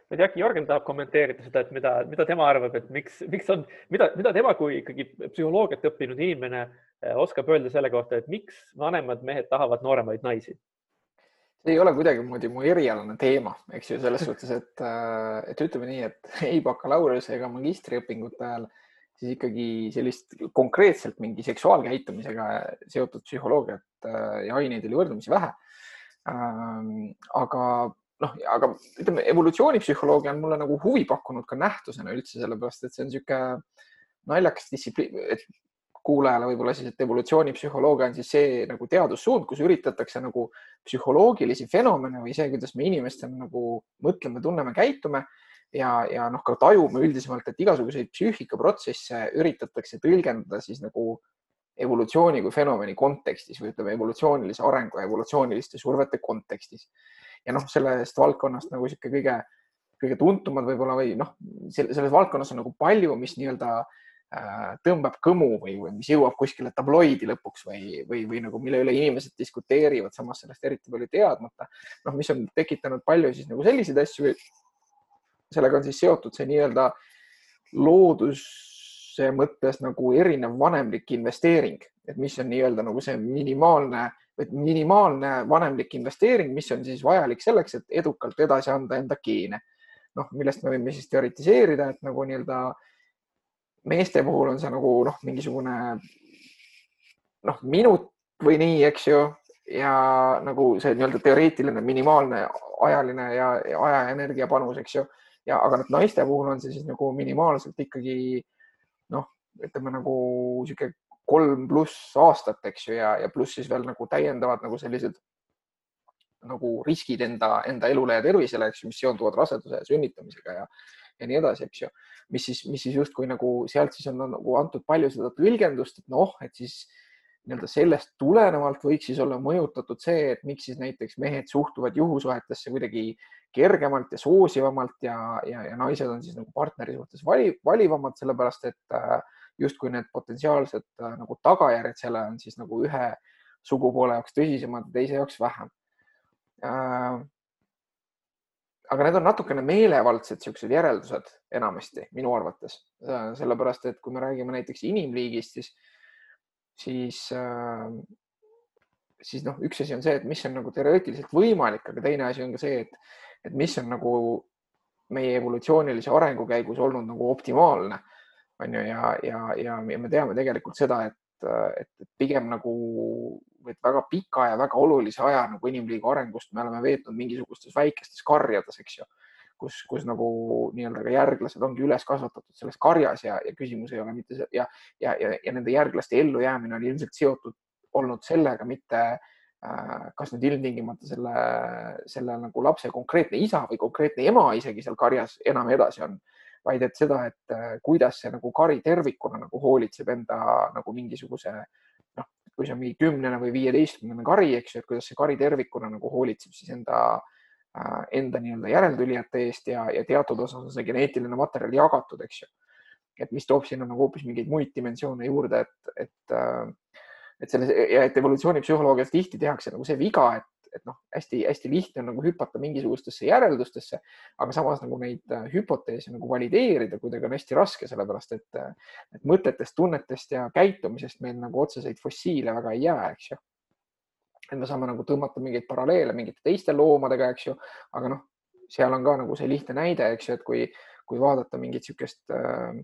Speaker 2: ma ei tea, äkki Jörgen tahab kommenteerida seda, et mida, mida tema arvab, et miks, miks on, mida, mida tema kui ikkagi psühholoogiat õppinud inimene eh, oskab öelda selle kohta, et miks vanemad mehed tahavad nooremaid naisi?
Speaker 1: see ei ole kuidagimoodi mu erialane teema, eks ju, selles suhtes, et, äh, et ütleme nii, et ei bakalaureuse ega magistriõpingute ajal siis ikkagi sellist konkreetselt mingi seksuaalkäitumisega seotud psühholoogiat äh, ja aineid oli võrdlemisi vähe. Ähm, aga noh, aga ütleme, evolutsioonipsühholoogia on mulle nagu huvi pakkunud ka nähtusena üldse, sellepärast et see on niisugune naljakas distsipliin, et kuulajale võib-olla siis, et evolutsioonipsühholoogia on siis see nagu teadussuund, kus üritatakse nagu psühholoogilisi fenomene või see, kuidas me inimestena nagu mõtleme, tunneme, käitume ja, ja noh, ka tajume üldisemalt, et igasuguseid psüühikaprotsesse üritatakse tõlgendada siis nagu evolutsiooni kui fenomeni kontekstis või ütleme, evolutsioonilise arengu ja evolutsiooniliste survete kontekstis. Ja noh, sellest valdkonnast nagu sihuke kõige, kõige tuntumad võib-olla või noh, selles valdkonnas on nagu palju, mis nii-öelda äh, tõmbab kõmu või, või mis jõuab kuskile tabloidi lõpuks või, või, või nagu mille üle inimesed diskuteerivad, samas sellest eriti palju teadmata. noh, mis on tekitanud palju siis nagu selliseid asju. sellega on siis seotud see nii-öelda loodus see mõttes nagu erinev vanemlik investeering, et mis on nii-öelda nagu see minimaalne, minimaalne vanemlik investeering, mis on siis vajalik selleks, et edukalt edasi anda enda geene. noh, millest me võime siis teoritiseerida, et nagu nii-öelda meeste puhul on see nagu noh, mingisugune noh, minut või nii, eks ju, ja nagu see nii-öelda teoreetiline minimaalne ajaline ja, ja aja ja energia panus, eks ju. ja aga nüüd naiste puhul on see siis nagu minimaalselt ikkagi noh, ütleme nagu sihuke kolm pluss aastat, eks ju, ja, ja pluss siis veel nagu täiendavad nagu sellised nagu riskid enda, enda elule ja tervisele, eks ju, mis seonduvad raseduse ja sünnitamisega ja, ja nii edasi, eks ju. mis siis, mis siis justkui nagu sealt siis on nagu antud palju seda tõlgendust, et noh, et siis nii-öelda sellest tulenevalt võiks siis olla mõjutatud see, et miks siis näiteks mehed suhtuvad juhusuhetesse kuidagi kergemalt ja soosivamalt ja, ja, ja naised on siis nagu partneri suhtes vali, valivamad, sellepärast et äh, justkui need potentsiaalsed äh, nagu tagajärjed selle on siis nagu ühe sugupoole jaoks tõsisemad, teise jaoks vähem äh,. aga need on natukene meelevaldsed siuksed järeldused enamasti minu arvates, sellepärast et kui me räägime näiteks inimliigist, siis siis, äh, siis noh, üks asi on see, et mis on nagu teoreetiliselt võimalik, aga teine asi on ka see, et, et mis on nagu meie evolutsioonilise arengu käigus olnud nagu optimaalne, on ju, ja, ja, ja, ja me teame tegelikult seda, et, et, pigem nagu et väga pika ja väga olulise aja nagu inimliiga arengust me oleme veetnud mingisugustes väikestes karjades, eks ju. Kus, kus nagu nii-öelda ka järglased ongi üles kasvatatud selles karjas ja, ja küsimus ei ole mitte see ja, ja, ja, ja nende järglaste ellujäämine on ilmselt seotud olnud sellega, mitte äh, kas nüüd ilmtingimata selle, selle nagu lapse konkreetne isa või konkreetne ema isegi seal karjas enam edasi on, vaid et seda, et äh, kuidas see nagu kari tervikuna nagu hoolitseb enda nagu mingisuguse noh, kui see on mingi kümnene või viieteistkümnene kari, eks ju, et kuidas see kari tervikuna nagu hoolitseb siis enda äh, enda nii-öelda järeltulijate eest ja, ja teatud osas on see geneetiline materjal jagatud, eks ju. et mis toob sinna nagu hoopis mingeid muid dimensioone juurde, et, et, äh, et selles ja et evolutsioonipsühholoogias tihti tehakse nagu see viga, et, et noh, hästi-hästi lihtne on nagu hüpata mingisugustesse järeldustesse, aga samas nagu neid äh, hüpoteese nagu valideerida kuidagi on hästi raske, sellepärast et, et mõtetest, tunnetest ja käitumisest meil nagu otseseid fossiile väga ei jää, eks ju. Et me saame nagu tõmmata mingeid paralleele mingite teiste loomadega, eks ju, aga noh, seal on ka nagu see lihtne näide, eks ju, et kui, kui vaadata mingit niisugust äh,,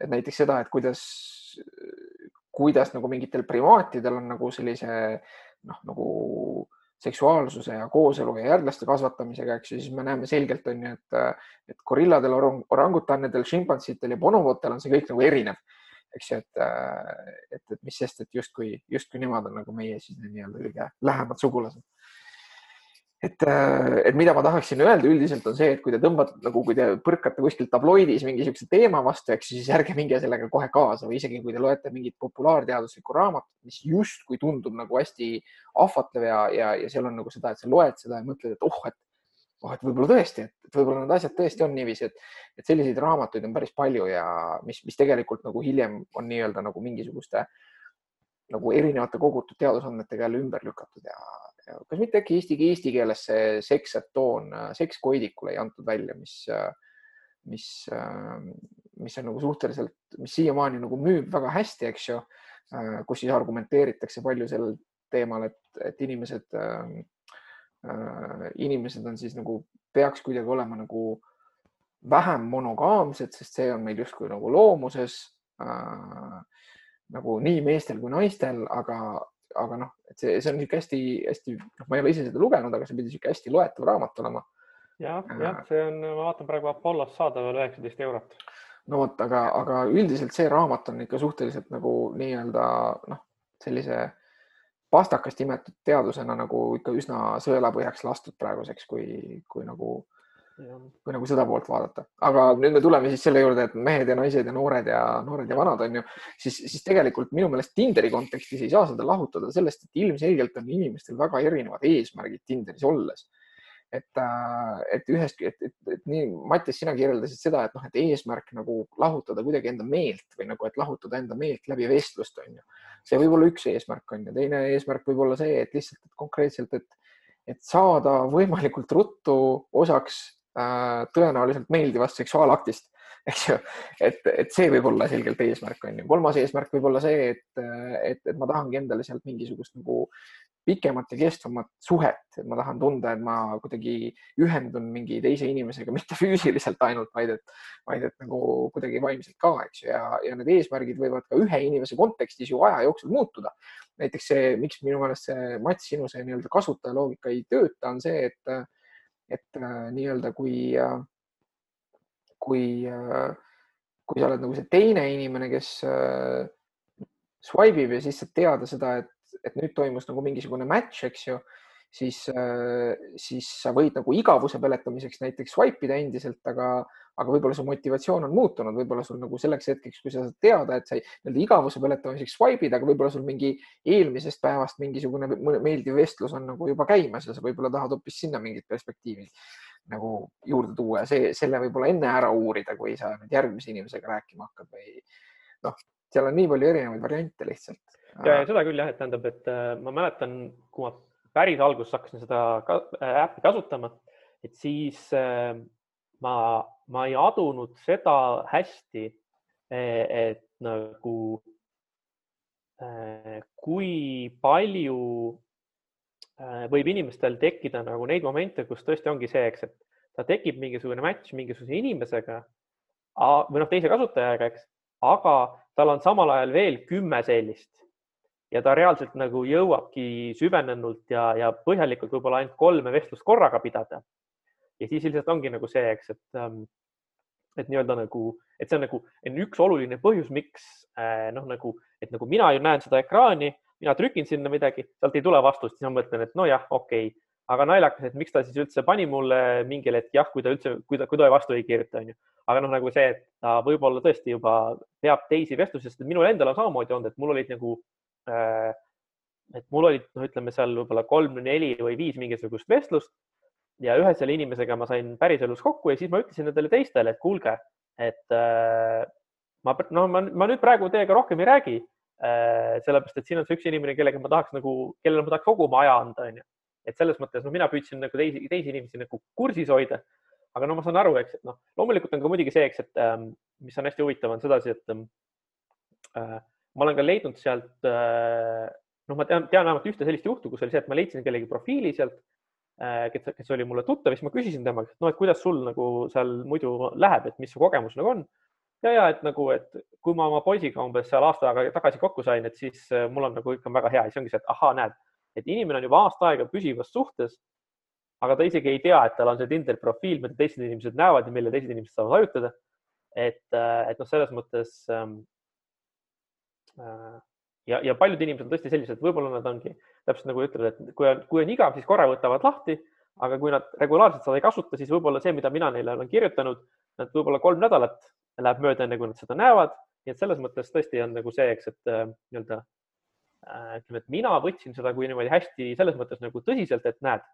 Speaker 1: et näiteks seda, et kuidas, kuidas nagu mingitel primaatidel on nagu sellise noh, nagu seksuaalsuse ja kooselu ja järglaste kasvatamisega, eks ju, siis me näeme selgelt on ju, et, et gorilladel, orangutanidel, šimpansitel ja bonobotel on see kõik nagu erinev eks ju, et, et, et mis sest, et justkui, justkui nemad on nagu meie siis nii-öelda kõige lähemad sugulased. Et, äh, et mida ma tahaksin öelda üldiselt on see, et kui te tõmbate nagu, kui te põrkate kuskil tabloidis mingi niisuguse teema vastu, eks siis ärge minge sellega kohe kaasa või isegi kui te loete mingit populaarteaduslikku raamatut, mis justkui tundub nagu hästi ahvatlev ja, ja, ja seal on nagu seda, et sa loed seda ja mõtled, et oh, et oh, et võib-olla tõesti, et võib-olla need asjad tõesti on niiviisi, et, et selliseid raamatuid on päris palju ja mis, mis tegelikult nagu hiljem on nii-öelda nagu mingisuguste nagu erinevate kogutud teadusandmetega jälle ümber lükatud ja, kas mitte äkki eesti, eesti keeles see seks et toon, seks koidikule ei antud välja, mis, mis, mis on nagu suhteliselt, mis siiamaani nagu müüb väga hästi, eks ju, kus siis argumenteeritakse palju sellel teemal, et, et inimesed inimesed on siis nagu, peaks kuidagi olema nagu vähem monogaamsed, sest see on meil justkui nagu loomuses nagu nii meestel kui naistel, aga, aga noh, et see, see on niisugune hästi-hästi, noh, ma ei ole ise seda lugenud, aga see pidi niisugune hästi loetav raamat olema.
Speaker 2: jah, jah, see on, ma vaatan praegu Apollos saadaval üheksateist eurot.
Speaker 1: no vot, aga, aga üldiselt see raamat on ikka suhteliselt nagu nii-öelda noh, sellise äh, pastakast imetud teadusena nagu ikka üsna sõelapõhjaks lastud praeguseks, kui, kui nagu kui nagu seda poolt vaadata, aga nüüd me tuleme siis selle juurde, et mehed ja naised ja noored ja noored ja vanad on ju, siis, siis tegelikult minu meelest Tinderi kontekstis ei saa seda lahutada sellest, et ilmselgelt on inimestel väga erinevad eesmärgid Tinderis olles. Et, äh, et ühest, et, et, et nii, Mattias, sina kirjeldasid seda, et noh, et eesmärk nagu lahutada kuidagi enda meelt või nagu, et lahutada enda meelt läbi vestlust on ju. see võib olla üks eesmärk on ju, teine eesmärk võib olla see, et lihtsalt et konkreetselt, et, et saada võimalikult ruttu osaks tõenäoliselt meeldivast seksuaalaktist eks ju, et, et see võib olla selgelt eesmärk on ju. kolmas eesmärk võib olla see, et, et, et ma tahangi endale sealt mingisugust nagu pikemat ja kestvamat suhet, et ma tahan tunda, et ma kuidagi ühendun mingi teise inimesega, mitte füüsiliselt ainult, vaid et, vaid et nagu kuidagi vaimselt ka, eks ju, ja, ja need eesmärgid võivad ka ühe inimese kontekstis ju aja jooksul muutuda. näiteks see, miks minu meelest see Mats, sinu see nii-öelda kasutajaloogika ei tööta, on see, et, et äh, nii-öelda kui, äh, kui, äh, kui sa oled nagu see teine inimene, kes swipe ib ja siis saad teada seda, et et nüüd toimus nagu mingisugune match, eks ju, siis, äh, siis sa võid nagu igavuse peletamiseks näiteks swipe ida endiselt, aga, aga võib-olla su motivatsioon on muutunud, võib-olla sul nagu selleks hetkeks, kui sa saad teada, et sa nii-öelda igavuse peletamiseks swipe id, aga võib-olla sul mingi eelmisest päevast mingisugune meeldiv vestlus on nagu juba käimas ja sa võib-olla tahad hoopis sinna mingit perspektiivi nagu juurde tuua ja see, selle võib-olla enne ära uurida, kui sa nüüd järgmise inimesega rääkima hakkad või noh, seal on nii palju erinevaid variante lihtsalt.
Speaker 2: Ja, ja seda küll jah, et tähendab, et äh, ma mäletan, kui ma päris alguses hakkasin seda ka, äh, äppi kasutama, et siis äh, ma, ma ei adunud seda hästi, e, et nagu äh, kui palju võib inimestel tekkida nagu neid momente, kus tõesti ongi see, eks, et ta tekib mingisugune match mingisuguse inimesega või noh, teise kasutajaga, eks, aga tal on samal ajal veel kümme sellist ja ta reaalselt nagu jõuabki süvenenult ja, ja põhjalikult võib-olla ainult kolme vestlust korraga pidada. ja siis lihtsalt ongi nagu see, eks, et, ähm, et nii-öelda nagu, et see on nagu on üks oluline põhjus, miks äh, noh, nagu, et nagu mina ju näen seda ekraani, mina trükin sinna midagi, sealt ei tule vastust, siis ma mõtlen, et nojah, okei okay., aga naljakas, et miks ta siis üldse pani mulle mingil hetk jah, kui ta üldse, kui ta, kui ta vastu ei kirjuta, onju. aga noh, nagu see, et ta võib-olla tõesti juba peab teisi vestlusi, sest minul endal on samamoodi olnud, et mul olid nagu et mul olid, noh, ütleme seal võib-olla kolm, neli või viis mingisugust vestlust ja ühe selle inimesega ma sain päriselus kokku ja siis ma ütlesin nendele teistele, et kuulge, et äh, ma, no ma, ma nüüd praegu teiega rohkem ei räägi äh,. sellepärast, et siin on see üks inimene, kellega ma tahaks nagu, kellele ma tahaks kogu oma aja anda, onju. et selles mõttes, no mina püüdsin nagu teisi, teisi inimesi nagu kursis hoida. aga no ma saan aru, eks, et noh, loomulikult on ka muidugi see, eks, et ähm, mis on hästi huvitav, on sedasi, et ähm, äh, ma olen ka leidnud sealt, äh, noh, ma tean, tean vähemalt ühte sellist juhtu, kus oli see, et ma leidsin kellegi profiili sealt, äh, kes, kes oli mulle tuttav, siis ma küsisin tema käest, no et kuidas sul nagu seal muidu läheb, et mis su kogemus nagu on. ja, ja et nagu, et kui ma oma poisiga umbes seal aasta aega tagasi kokku sain, et siis äh, mul on nagu ikka väga hea siis ongi see, et ahaa, näed, et inimene on juba aasta aega püsivas suhtes aga ta isegi ei tea, et tal on see Tinderi profiil, mida teised inimesed näevad ja mille teised inimesed saavad hajutada. et, et noh, selles mõttes ähm, Äh, ja, ja paljud inimesed on tõesti sellised, võib-olla nad ongi täpselt nagu ütlevad, et kui on, kui on igav, siis korra võtavad lahti, aga kui nad regulaarselt seda ei kasuta, siis võib-olla see, mida mina neile olen kirjutanud, nad võib-olla kolm nädalat läheb mööda, enne kui nad seda näevad. nii et selles mõttes tõesti on nagu see, eks, et äh, nii-öelda äh, ütleme, et mina võtsin seda kui niimoodi hästi selles mõttes nagu tõsiselt, et näed,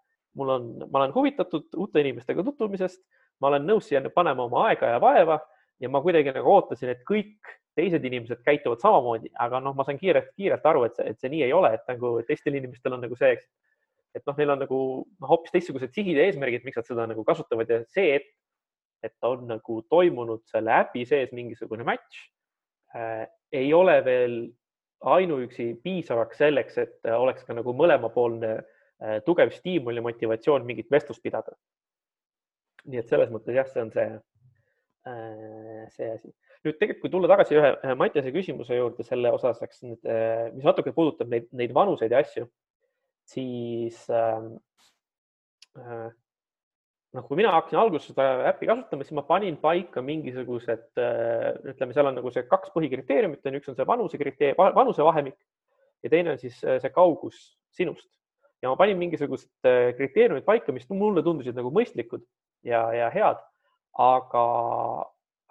Speaker 2: mul on, ma olen huvitatud uute inimestega tutvumisest, ma olen nõus siia panema oma aega ja vaeva ja ma kuidagi nagu ootasin, et kõik teised inimesed käituvad samamoodi, aga noh, ma sain kiirelt, kiirelt aru, et see, et see nii ei ole, et nagu teistel inimestel on nagu see, et noh, neil on nagu noh, hoopis teistsugused sihid ja eesmärgid, miks nad seda nagu kasutavad ja see, et, et on nagu toimunud selle äpi sees mingisugune match äh,, ei ole veel ainuüksi piisavaks selleks, et oleks ka nagu mõlemapoolne äh, tugev stiimul ja motivatsioon mingit vestlust pidada. nii et selles mõttes jah, see on see äh,, see asi nüüd tegelikult, kui tulla tagasi ühe, ühe Mattiase küsimuse juurde selle osas, eks nüüd, äh, mis natuke puudutab neid, neid vanuseid ja asju, siis äh, äh, noh, kui mina hakkasin alguses seda äppi kasutama, siis ma panin paika mingisugused äh,, ütleme, seal on nagu see kaks põhikriteeriumit on, üks on see vanuse kriteerium, vanusevahemik ja teine on siis äh, see kaugus sinust. ja ma panin mingisugused äh, kriteeriumid paika, mis mulle tundusid nagu mõistlikud ja, ja head. Aga,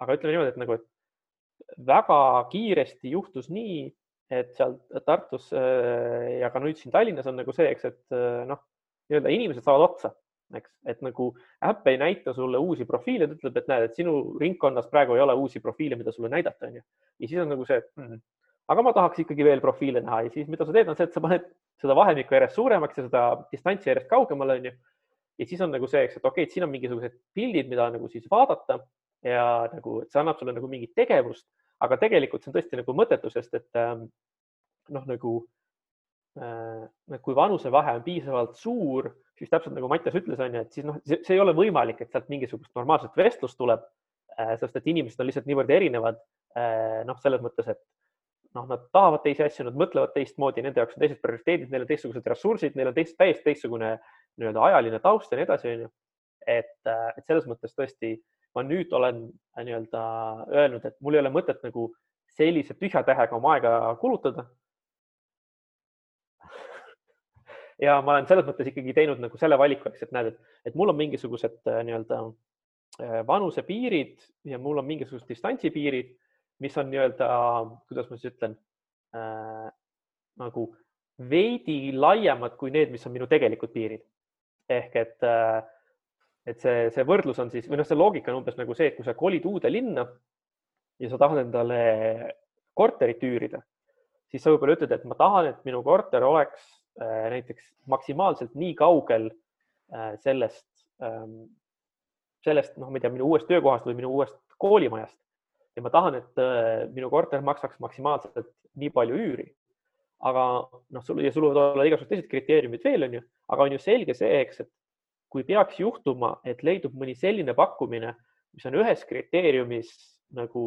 Speaker 2: aga ütleme niimoodi, et nagu, et väga kiiresti juhtus nii, et seal Tartus äh, ja ka nüüd siin Tallinnas on nagu see, eks, et äh, noh, nii-öelda inimesed saavad otsa, eks, et nagu äpp ei näita sulle uusi profiile, ta ütleb, et näed, et sinu ringkonnas praegu ei ole uusi profiile, mida sulle näidata, onju. ja siis on nagu see mm,, aga ma tahaks ikkagi veel profiile näha ja siis, mida sa teed, on see, et sa paned seda vahemikku järjest suuremaks ja seda distantsi järjest kaugemale, onju. Ja siis on nagu see, eks, et okei okay,, et siin on mingisugused pildid, mida nagu siis vaadata ja nagu, et see annab sulle nagu mingit tegevust aga tegelikult see on tõesti nagu mõttetu, sest et ähm, noh, nagu äh, kui vanusevahe on piisavalt suur, siis täpselt nagu Mattias ütles, on ju, et siis noh, see ei ole võimalik, et sealt mingisugust normaalset vestlust tuleb, äh, sest et inimesed on lihtsalt niivõrd erinevad. Äh, noh, selles mõttes, et noh, nad tahavad teisi asju, nad mõtlevad teistmoodi, nende jaoks on teised prioriteedid, neil on teistsugused ressursid, neil on teist, täiesti teistsugune nii-öelda ajaline taust ja nii edasi, onju. et, et selles mõttes tõesti ma nüüd olen äh, nii-öelda öelnud, et mul ei ole mõtet nagu sellise tühja tähega oma aega kulutada. ja ma olen selles mõttes ikkagi teinud nagu selle valiku, eks, et näed, et, et mul on mingisugused äh, nii-öelda äh, vanusepiirid ja mul on mingisugused distantsipiirid, mis on nii-öelda, kuidas ma siis ütlen äh,, nagu veidi laiemad kui need, mis on minu tegelikud piirid. Ehk et äh, et see, see võrdlus on siis või noh, see loogika on umbes nagu see, et kui sa kolid uude linna ja sa tahad endale korterit üürida, siis sa võib-olla ütled, et ma tahan, et minu korter oleks äh, näiteks maksimaalselt nii kaugel äh, sellest äh,, sellest, noh, ma ei tea, minu uuest töökohast või minu uuest koolimajast ja ma tahan, et minu korter maksaks maksimaalselt nii palju üüri. Aga noh, sul ja sul võivad olla igasugused teised kriteeriumid veel, onju, aga on ju selge see, eks, et kui peaks juhtuma, et leidub mõni selline pakkumine, mis on ühes kriteeriumis nagu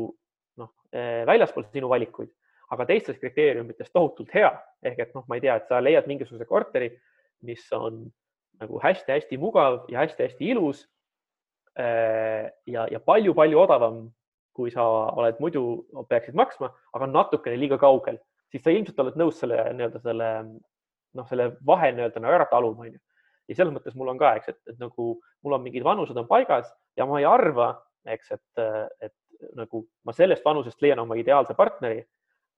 Speaker 2: noh, eh, väljaspool sinu valikuid, aga teistes kriteeriumites tohutult hea. Ehk et noh, ma ei tea, et sa leiad mingisuguse korteri, mis on nagu hästi-hästi mugav ja hästi-hästi ilus eh, ja, ja palju-palju odavam, kui sa oled muidu peaksid maksma, aga natukene liiga kaugel, siis sa ilmselt oled nõus selle nii-öelda selle noh, selle vahe nii-öelda nagu ära taluma, onju ja selles mõttes mul on ka, eks, et, nagu mul on mingid vanused on paigas ja ma ei arva, eks, et, et nagu ma sellest vanusest leian oma ideaalse partneri,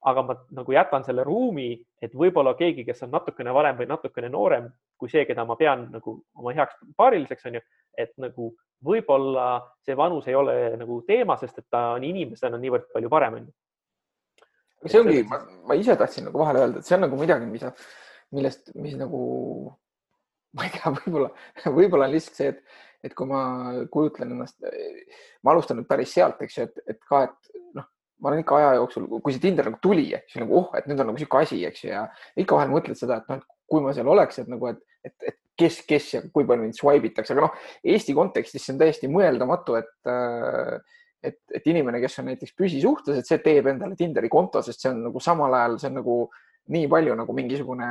Speaker 2: aga ma nagu jätan selle ruumi, et võib-olla keegi, kes on natukene vanem või natukene noorem kui see, keda ma pean nagu oma heaks paariliseks, on ju, et nagu võib-olla see vanus ei ole nagu teema, sest et ta on inimesena niivõrd palju parem, on ju.
Speaker 1: See ongi, ma ise tahtsin nagu vahele öelda, et see on nagu midagi, mis, millest, mis nagu ma ei tea, võib-olla, võib-olla on lihtsalt see, et, et kui ma kujutlen ennast, ma alustan nüüd päris sealt, eks ju, et, et ka, et noh, ma olen ikka aja jooksul, kui see Tinder nagu tuli, siis nagu oh, et nüüd on nagu sihuke asi, eks ju, ja ikka vahel mõtled seda, et noh, kui ma seal oleks, et nagu, et, et, et kes, kes ja kui palju neid swipe itakse, aga noh, Eesti kontekstis see on täiesti mõeldamatu, et et, et inimene, kes on näiteks püsisuhtes, et see teeb endale Tinderi konto, sest see on nagu samal ajal, see on nagu nii palju nagu mingisugune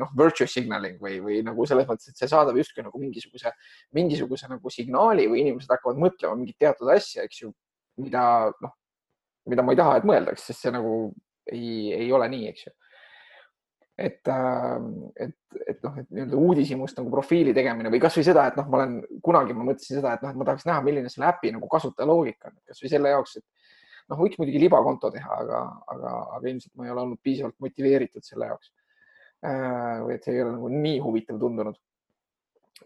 Speaker 1: noh, virtue signaling või, või nagu selles mõttes, et see saadab justkui nagu mingisuguse, mingisuguse nagu signaali või inimesed hakkavad mõtlema mingit teatud asja, eks ju, mida noh, mida ma ei taha, et mõeldaks, sest see nagu ei, ei ole nii, eks ju. Et, äh, et, et noh, et nii-öelda uudishimust nagu profiili tegemine või kasvõi seda, et noh, ma olen kunagi ma mõtlesin seda, et noh, et ma tahaks näha, milline selle äpi nagu kasutaja on, kasvõi selle jaoks, et noh, võiks muidugi libakonto teha, aga, aga, aga ilmselt ma ei ole olnud piisavalt motiveeritud selle jaoks. Äh, või et see ei ole nagu nii huvitav tundunud.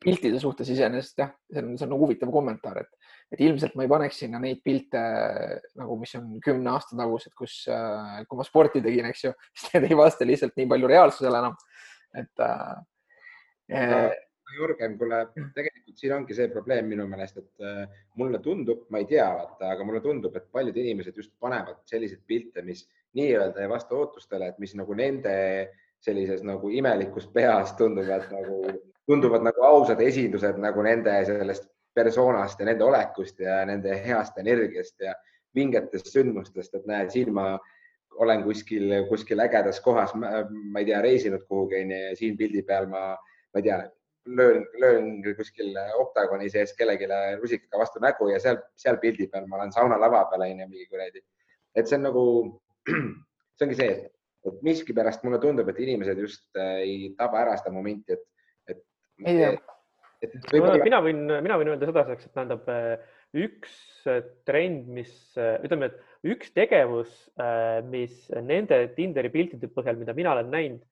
Speaker 1: Piltide suhtes iseenesest jah, see on, see on nagu huvitav kommentaar, et, et ilmselt ma ei paneks sinna neid pilte nagu, mis on kümne aasta tagused, kus, äh, kui ma sporti tegin, eks ju, siis need ei vasta lihtsalt nii palju reaalsusele enam. et äh,
Speaker 3: no Jürgen, kuule, tegelikult siin ongi see probleem minu meelest, et äh, mulle tundub, ma ei tea, vaata, aga mulle tundub, et paljud inimesed just panevad selliseid pilte, mis nii-öelda ei vasta ootustele, et mis nagu nende sellises nagu imelikus peas tunduvad nagu, tunduvad nagu ausad esindused nagu nende sellest persoonast ja nende olekust ja nende heast energiast ja vingetest sündmustest, et näe, siin ma olen kuskil, kuskil ägedas kohas, ma ei tea, reisinud kuhugi onju ja siin pildi peal ma, ma ei tea, löön, löön kuskil oktagoni sees kellelegi rusikaga vastu nägu ja seal, seal pildi peal ma olen saunalava peal onju mingi kuradi. et see on nagu, see ongi see, et, miskipärast mulle tundub, et inimesed just äh, ei taba ära seda momenti, et.
Speaker 1: Ei tea
Speaker 2: Võib mina võin, mina võin öelda sedaseks, et tähendab üks trend, mis ütleme, et üks tegevus, mis nende Tinderi piltide põhjal, mida mina olen näinud,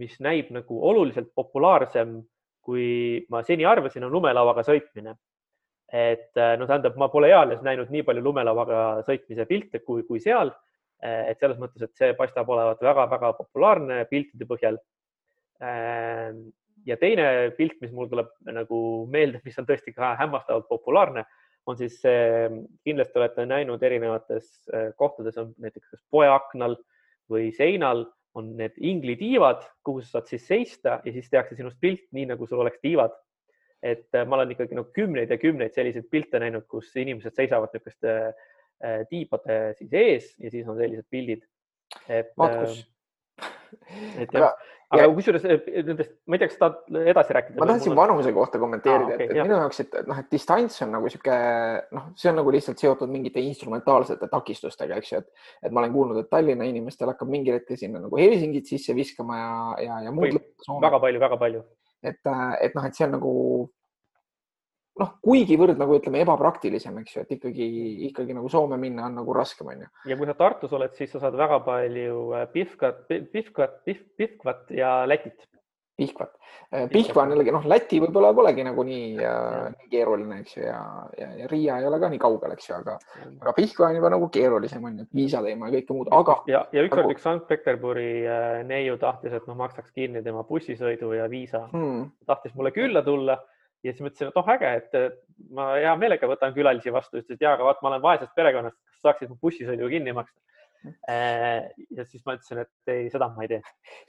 Speaker 2: mis näib nagu oluliselt populaarsem, kui ma seni arvasin, on lumelauaga sõitmine. et no tähendab, ma pole eales näinud nii palju lumelauaga sõitmise pilte kui, kui seal. et selles mõttes, et see paistab olevat väga-väga populaarne piltide põhjal ja teine pilt, mis mul tuleb nagu meelde, mis on tõesti ka hämmastavalt populaarne, on siis see, kindlasti olete näinud erinevates äh, kohtades on näiteks kas poeaknal või seinal on need inglitiivad, kuhu sa saad siis seista ja siis tehakse sinust pilt nii, nagu sul oleks tiivad. et äh, ma olen ikkagi no kümneid ja kümneid selliseid pilte näinud, kus inimesed seisavad niisuguste äh, tiibade siis ees ja siis on sellised pildid.
Speaker 1: et,
Speaker 2: et jah, aga kusjuures eh, nendest, ma ei tea, kas tahad edasi rääkida?
Speaker 1: ma tahtsin vanuse kohta kommenteerida ah,, okay, et, et minu jaoks, et noh, et distants on nagu sihuke, noh, see on nagu lihtsalt seotud mingite instrumentaalsete takistustega, eks ju, et, et ma olen kuulnud, et Tallinna inimestel hakkab mingil hetkel sinna nagu Helsingit sisse viskama ja, ja, ja muud.
Speaker 2: väga palju, väga palju.
Speaker 1: et, et noh, et see on nagu noh, kuigivõrd nagu ütleme ebapraktilisem, eks ju, et ikkagi, ikkagi nagu Soome minna on nagu raskem, onju.
Speaker 2: ja kui sa Tartus oled, siis sa saad väga palju äh, Pihkat, Pihkat, Pihkvat ja Lätit.
Speaker 1: Pihkvat, äh, Pihkva on jällegi noh, Läti võib-olla polegi nagu nii, äh, nii keeruline, eks ju, ja, ja, ja Riia ei ole ka nii kaugel, eks ju, aga, aga Pihkva on juba nagu keerulisem on ju, viisa teema ja kõike muud, aga.
Speaker 2: ja, ja ükskord nagu... üks Sankt-Peterburi neiu tahtis, et ma maksaks kinni tema bussisõidu ja viisa. Hmm.. tahtis mulle külla tulla ja siis mõtlesin, et oh äge, et ma hea meelega võtan külalisi vastu, ütles, et ja, aga vaat ma olen vaesest perekonnast, kas saaksid mu bussisõidu kinni maksta? Äh, ja siis ma ütlesin, et ei, seda ma ei tee.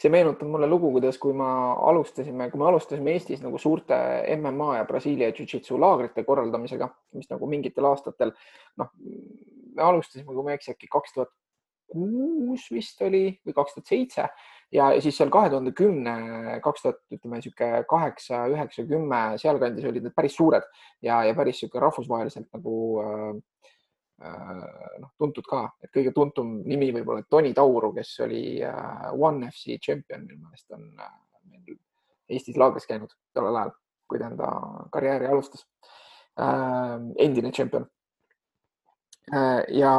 Speaker 1: see meenutab mulle lugu, kuidas, kui ma alustasime, kui me alustasime Eestis nagu suurte MMA ja Brasiilia Jiu-Jitsu laagrite korraldamisega, mis nagu mingitel aastatel, noh, me alustasime, kui ma ei eksi, äkki kaks tuhat kuus vist oli või kaks tuhat seitse ja siis seal kahe tuhande kümne, kaks tuhat, ütleme niisugune kaheksa, üheksa, kümme, sealkandis olid need päris suured ja, ja päris niisugune rahvusvaheliselt nagu äh, äh, noh, tuntud ka, et kõige tuntum nimi võib-olla Toni Tauru, kes oli äh, One FC tšempion, minu meelest on meil Eestis laagris käinud tollel ajal, kui ta enda karjääri alustas. Endine tšempion ja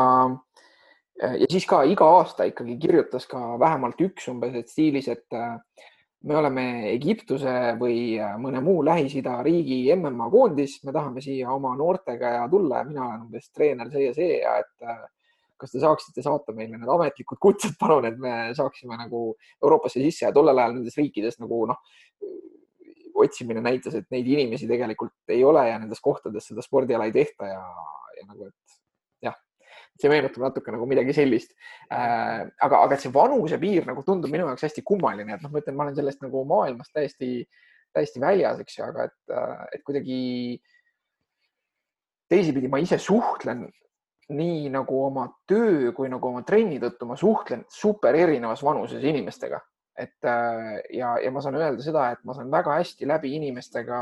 Speaker 1: ja siis ka iga aasta ikkagi kirjutas ka vähemalt üks umbes, et stiilis, et äh, me oleme Egiptuse või äh, mõne muu Lähis-Ida riigi MMA koondis, me tahame siia oma noortega ja tulla ja mina olen umbes treener see ja see ja et kas te saaksite saata meile need ametlikud kutsed, palun, et me saaksime nagu Euroopasse sisse ja tollel ajal nendes riikides nagu noh, otsimine näitas, et neid inimesi tegelikult ei ole ja nendes kohtades seda spordiala ei tehta ja, ja nagu, et see meenutab natuke nagu midagi sellist äh,. aga, aga see vanusepiir nagu tundub minu jaoks hästi kummaline, et noh, ma ütlen, ma olen sellest nagu maailmast täiesti, täiesti väljas, eks ju, aga et, äh, et kuidagi teisipidi ma ise suhtlen nii nagu oma töö kui nagu oma trenni tõttu ma suhtlen super erinevas vanuses inimestega, et äh, ja, ja ma saan öelda seda, et ma saan väga hästi läbi inimestega,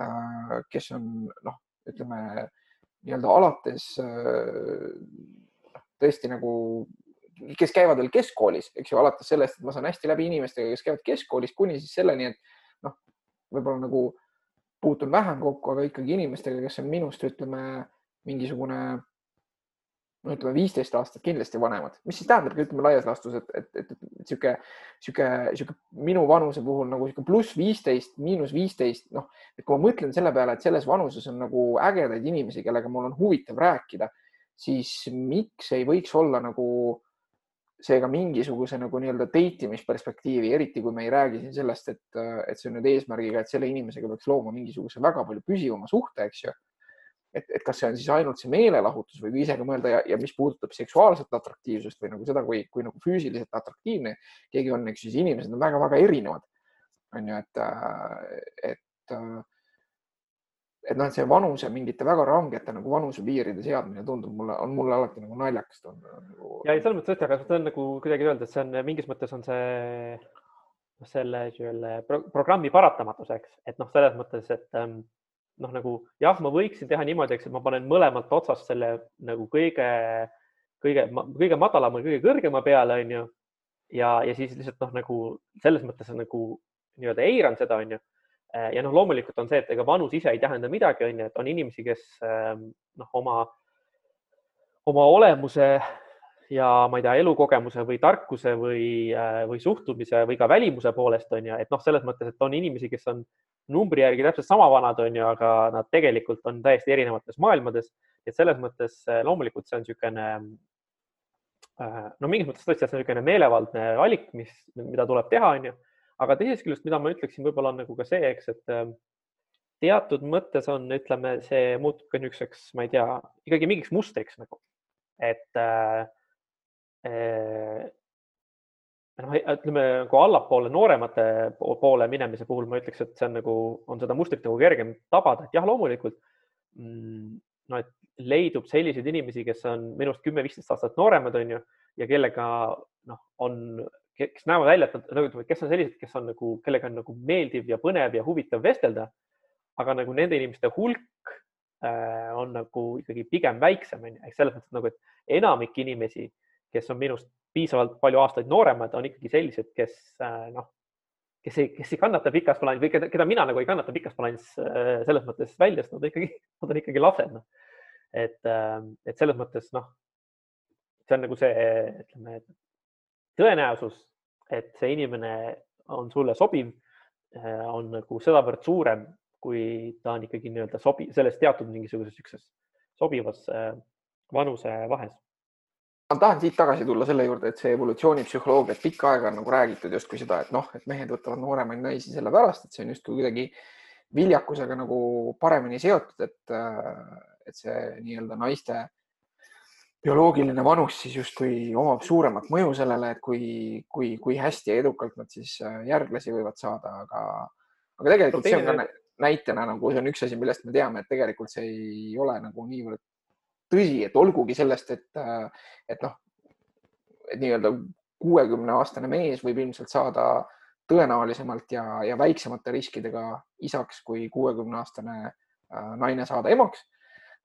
Speaker 1: äh, kes on noh, ütleme nii-öelda alates äh, tõesti nagu, kes käivad veel keskkoolis, eks ju, alates sellest, et ma saan hästi läbi inimestega, kes käivad keskkoolis, kuni siis selleni, et noh, võib-olla nagu puutun vähem kokku, aga ikkagi inimestega, kes on minust, ütleme, mingisugune no ütleme viisteist aastat kindlasti vanemad, mis siis tähendabki, ütleme laias laastus, et, et, et, sihuke, sihuke, sihuke minu vanuse puhul nagu sihuke pluss viisteist, miinus viisteist, noh, et kui ma mõtlen selle peale, et selles vanuses on nagu ägedaid inimesi, kellega mul on huvitav rääkida, siis miks ei võiks olla nagu seega mingisuguse nagu nii-öelda date imisperspektiivi, eriti kui me ei räägi siin sellest, et, et see on nüüd eesmärgiga, et selle inimesega peaks looma mingisuguse väga palju püsivama suhte, eks ju et, et kas see on siis ainult see meelelahutus või ise ka mõelda ja, ja mis puudutab seksuaalset atraktiivsust või nagu seda, kui, kui nagu füüsiliselt atraktiivne keegi on, eks siis inimesed on väga-väga erinevad. on ju, et, et, et noh, et see vanuse mingite väga rangete nagu vanusepiiride seadmine tundub mulle, on mulle alati nagu naljakas tundunud nagu....
Speaker 2: ja ei, selles mõttes tõesti, aga see on nagu kuidagi öelda, et see on mingis mõttes on see noh, selle, selle programmi paratamatus, eks, et noh, selles mõttes, et ähm, noh, nagu jah, ma võiksin teha niimoodi, eks, et ma panen mõlemalt otsast selle nagu kõige, kõige, kõige madalama, kõige kõrgema peale, onju. ja, ja siis lihtsalt noh, nagu selles mõttes nagu nii-öelda eiran seda, onju. ja noh, loomulikult on see, et ega vanus ise ei tähenda midagi, on ju, et on inimesi, kes noh, oma, oma olemuse ja ma ei tea, elukogemuse või tarkuse või, või suhtumise või ka välimuse poolest on ju, et noh, selles mõttes, et on inimesi, kes on numbri järgi täpselt sama vanad, on ju, aga nad tegelikult on täiesti erinevates maailmades. et selles mõttes loomulikult see on niisugune Äh, no mingis mõttes tõesti, see on niisugune meelevaldne valik, mis, mida tuleb teha, onju. aga teisest küljest, mida ma ütleksin, võib-olla on nagu ka see, eks, et äh, teatud mõttes on, ütleme, see muutub ka niisuguseks, ma ei tea, ikkagi mingiks mustriks nagu, et äh, äh, noh, ütleme nagu allapoole nooremate poole minemise puhul ma ütleks, et see on nagu, on seda mustrit nagu kergem tabada, et jah, loomulikult mm, no et leidub selliseid inimesi, kes on minust kümme-viisteist aastat nooremad, on ju, ja kellega noh, on, kes näevad välja, et nad nagu kes on sellised, kes on nagu, kellega on nagu meeldiv ja põnev ja huvitav vestelda. aga nagu nende inimeste hulk äh, on nagu ikkagi pigem väiksem, on ju, ehk selles mõttes nagu, et enamik inimesi, kes on minust piisavalt palju aastaid nooremad, on ikkagi sellised, kes äh, noh, kes ei, kes ei kannata pikas plaanis või keda, keda mina nagu ei kannata pikas plaanis äh, selles mõttes välja, sest nad ikkagi, nad on ikkagi lapsed no et, ähm, et selles mõttes noh, see on nagu see, ütleme, tõenäosus, et see inimene on sulle sobiv, äh, on nagu sedavõrd suurem, kui ta on ikkagi nii-öelda sobi-, selles teatud mingisuguses niisuguses sobivas vanusevahes
Speaker 1: ma tahan siit tagasi tulla selle juurde, et see evolutsioonipsühholoogia, et pikka aega on nagu räägitud justkui seda, et noh, et mehed võtavad nooremaid naisi sellepärast, et see on justkui kuidagi viljakusega nagu paremini seotud, et, et see nii-öelda naiste bioloogiline vanus siis justkui omab suuremat mõju sellele, et kui, kui, kui hästi ja edukalt nad siis äh, järglasi võivad saada, aga, aga tegelikult no, see on ka näitena nagu see on üks asi, millest me teame, et tegelikult see ei ole nagu niivõrd tõsi, et olgugi sellest, et, äh, et noh, et nii-öelda kuuekümne aastane mees võib ilmselt saada tõenäolisemalt ja, ja väiksemate riskidega isaks kui kuuekümne aastane äh, naine saada emaks.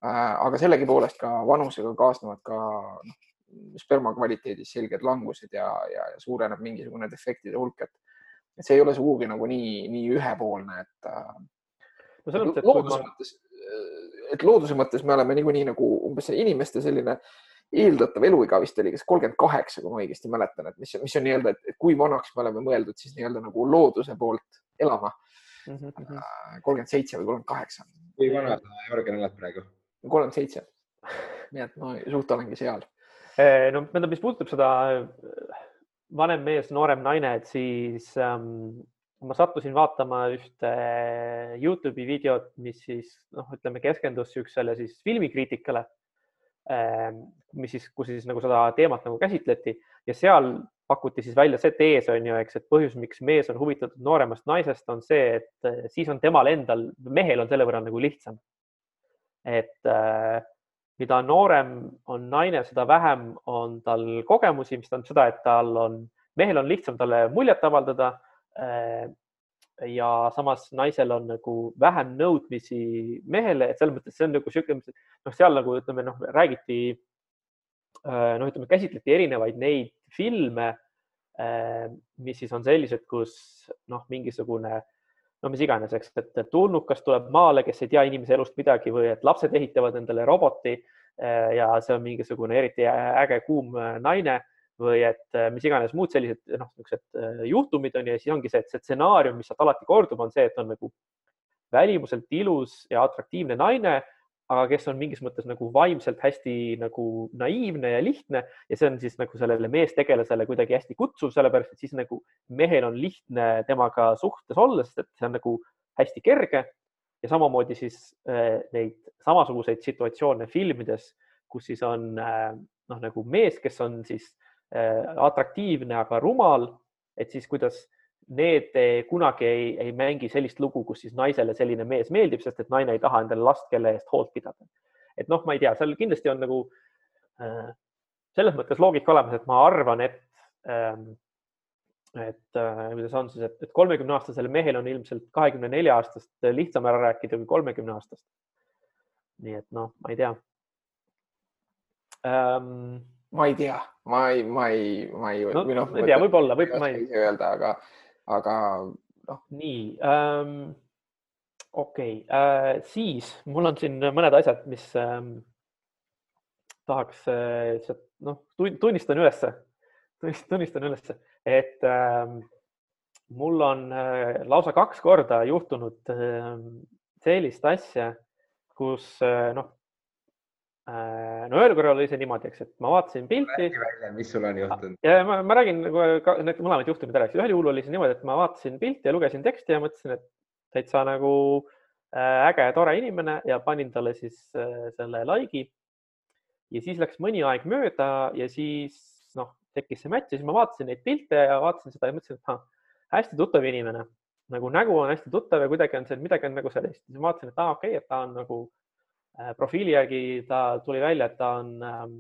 Speaker 1: Äh, aga sellegipoolest ka vanusega kaasnevad ka noh, sperma kvaliteedis selged langused ja, ja, suureneb mingisugune defektide hulk, et, et see ei ole sugugi nagu nii, nii ühepoolne, et no selles mõttes, et looduse ma... et looduse mõttes me oleme niikuinii nagu umbes inimeste selline eeldatav eluiga vist oli kas kolmkümmend kaheksa, kui ma õigesti mäletan, et mis, mis on nii-öelda, et kui vanaks me oleme mõeldud siis nii-öelda nagu looduse poolt elama. Mhm, mhm. Äh, kolmkümmend seitse või kolmkümmend kaheksa.
Speaker 3: kui vana sa, Jörgen, oled praegu?
Speaker 1: kolmkümmend seitse. nii et ma suht olengi seal.
Speaker 2: Eh, no tähendab, mis puudutab seda eh, vanem mees, noorem naine, et siis ähm, ma sattusin vaatama ühte eh, Youtube'i videot, mis siis noh, ütleme keskendus niisugusele siis filmikriitikale ähm,, mis siis, kus siis nagu seda teemat nagu käsitleti ja seal pakuti siis välja see tees on ju, eks, et põhjus, miks mees on huvitatud nooremast naisest, on see, et siis on temal endal, mehel on selle võrra nagu lihtsam et äh, mida noorem on naine, seda vähem on tal kogemusi, mis tähendab seda, et tal on, mehel on lihtsam talle muljet avaldada. Ja samas naisel on nagu vähem nõudmisi mehele, et selles mõttes see on nagu niisugune, noh, seal nagu ütleme, noh, räägiti äh,, noh, ütleme, käsitleti erinevaid neid filme äh,, mis siis on sellised, kus noh, mingisugune no mis iganes, eks, et tulnukas tuleb maale, kes ei tea inimese elust midagi või et lapsed ehitavad endale roboti ja see on mingisugune eriti äge kuum naine või et eh, mis iganes muud sellised noh, niisugused juhtumid on ja siis ongi see, et see stsenaarium, mis sealt alati kordub, on see, et on nagu välimuselt ilus ja atraktiivne naine aga kes on mingis mõttes nagu vaimselt hästi nagu naiivne ja lihtne ja see on siis nagu sellele meestegelasele kuidagi hästi kutsuv, sellepärast et siis nagu mehel on lihtne temaga suhtes olla, sest et see on nagu hästi kerge. Ja samamoodi siis äh, neid samasuguseid situatsioone filmides, kus siis on äh, noh, nagu mees, kes on siis äh, atraktiivne, aga rumal, et siis kuidas need kunagi ei, ei mängi sellist lugu, kus siis naisele selline mees meeldib, sest et naine ei taha endale last, kelle eest hoolt pidada. et noh, ma ei tea, seal kindlasti on nagu äh, selles mõttes loogika olemas, et ma arvan, et ähm, et äh, kuidas on siis, et kolmekümne aastasel mehel on ilmselt kahekümne nelja aastast lihtsam ära rääkida kui kolmekümne aastast. nii et noh, ma ei tea
Speaker 1: ähm,. Ma ei tea, ma ei, ma ei, ma ei
Speaker 2: no,. No, ma ei tea, võib-olla, võib, ma
Speaker 1: ei. öelda, aga aga noh.
Speaker 2: nii ähm,, okei okay. äh,, siis mul on siin mõned asjad, mis äh, tahaks äh, noh, tunnistan ülesse, tunnistan ülesse, et äh, mul on äh, lausa kaks korda juhtunud äh, sellist asja, kus äh, noh no ühel korral oli see niimoodi, eks, et ma vaatasin pilti.
Speaker 3: mis sul on juhtunud?
Speaker 2: ja ma, ma räägin nagu need mõlemad juhtumid ära, eks ühel juhul oli see niimoodi, et ma vaatasin pilti ja lugesin teksti ja mõtlesin, et täitsa nagu äh, äge ja tore inimene ja panin talle siis äh, selle like'i. ja siis läks mõni aeg mööda ja siis noh, tekkis see match ja siis ma vaatasin neid pilte ja vaatasin seda ja mõtlesin, et ah, hästi tuttav inimene, nagu nägu on hästi tuttav ja kuidagi on seal midagi on nagu sellist. siis ma vaatasin, et aa okei okay,, et ta on nagu äh, profiili järgi ta tuli välja, et ta on ähm,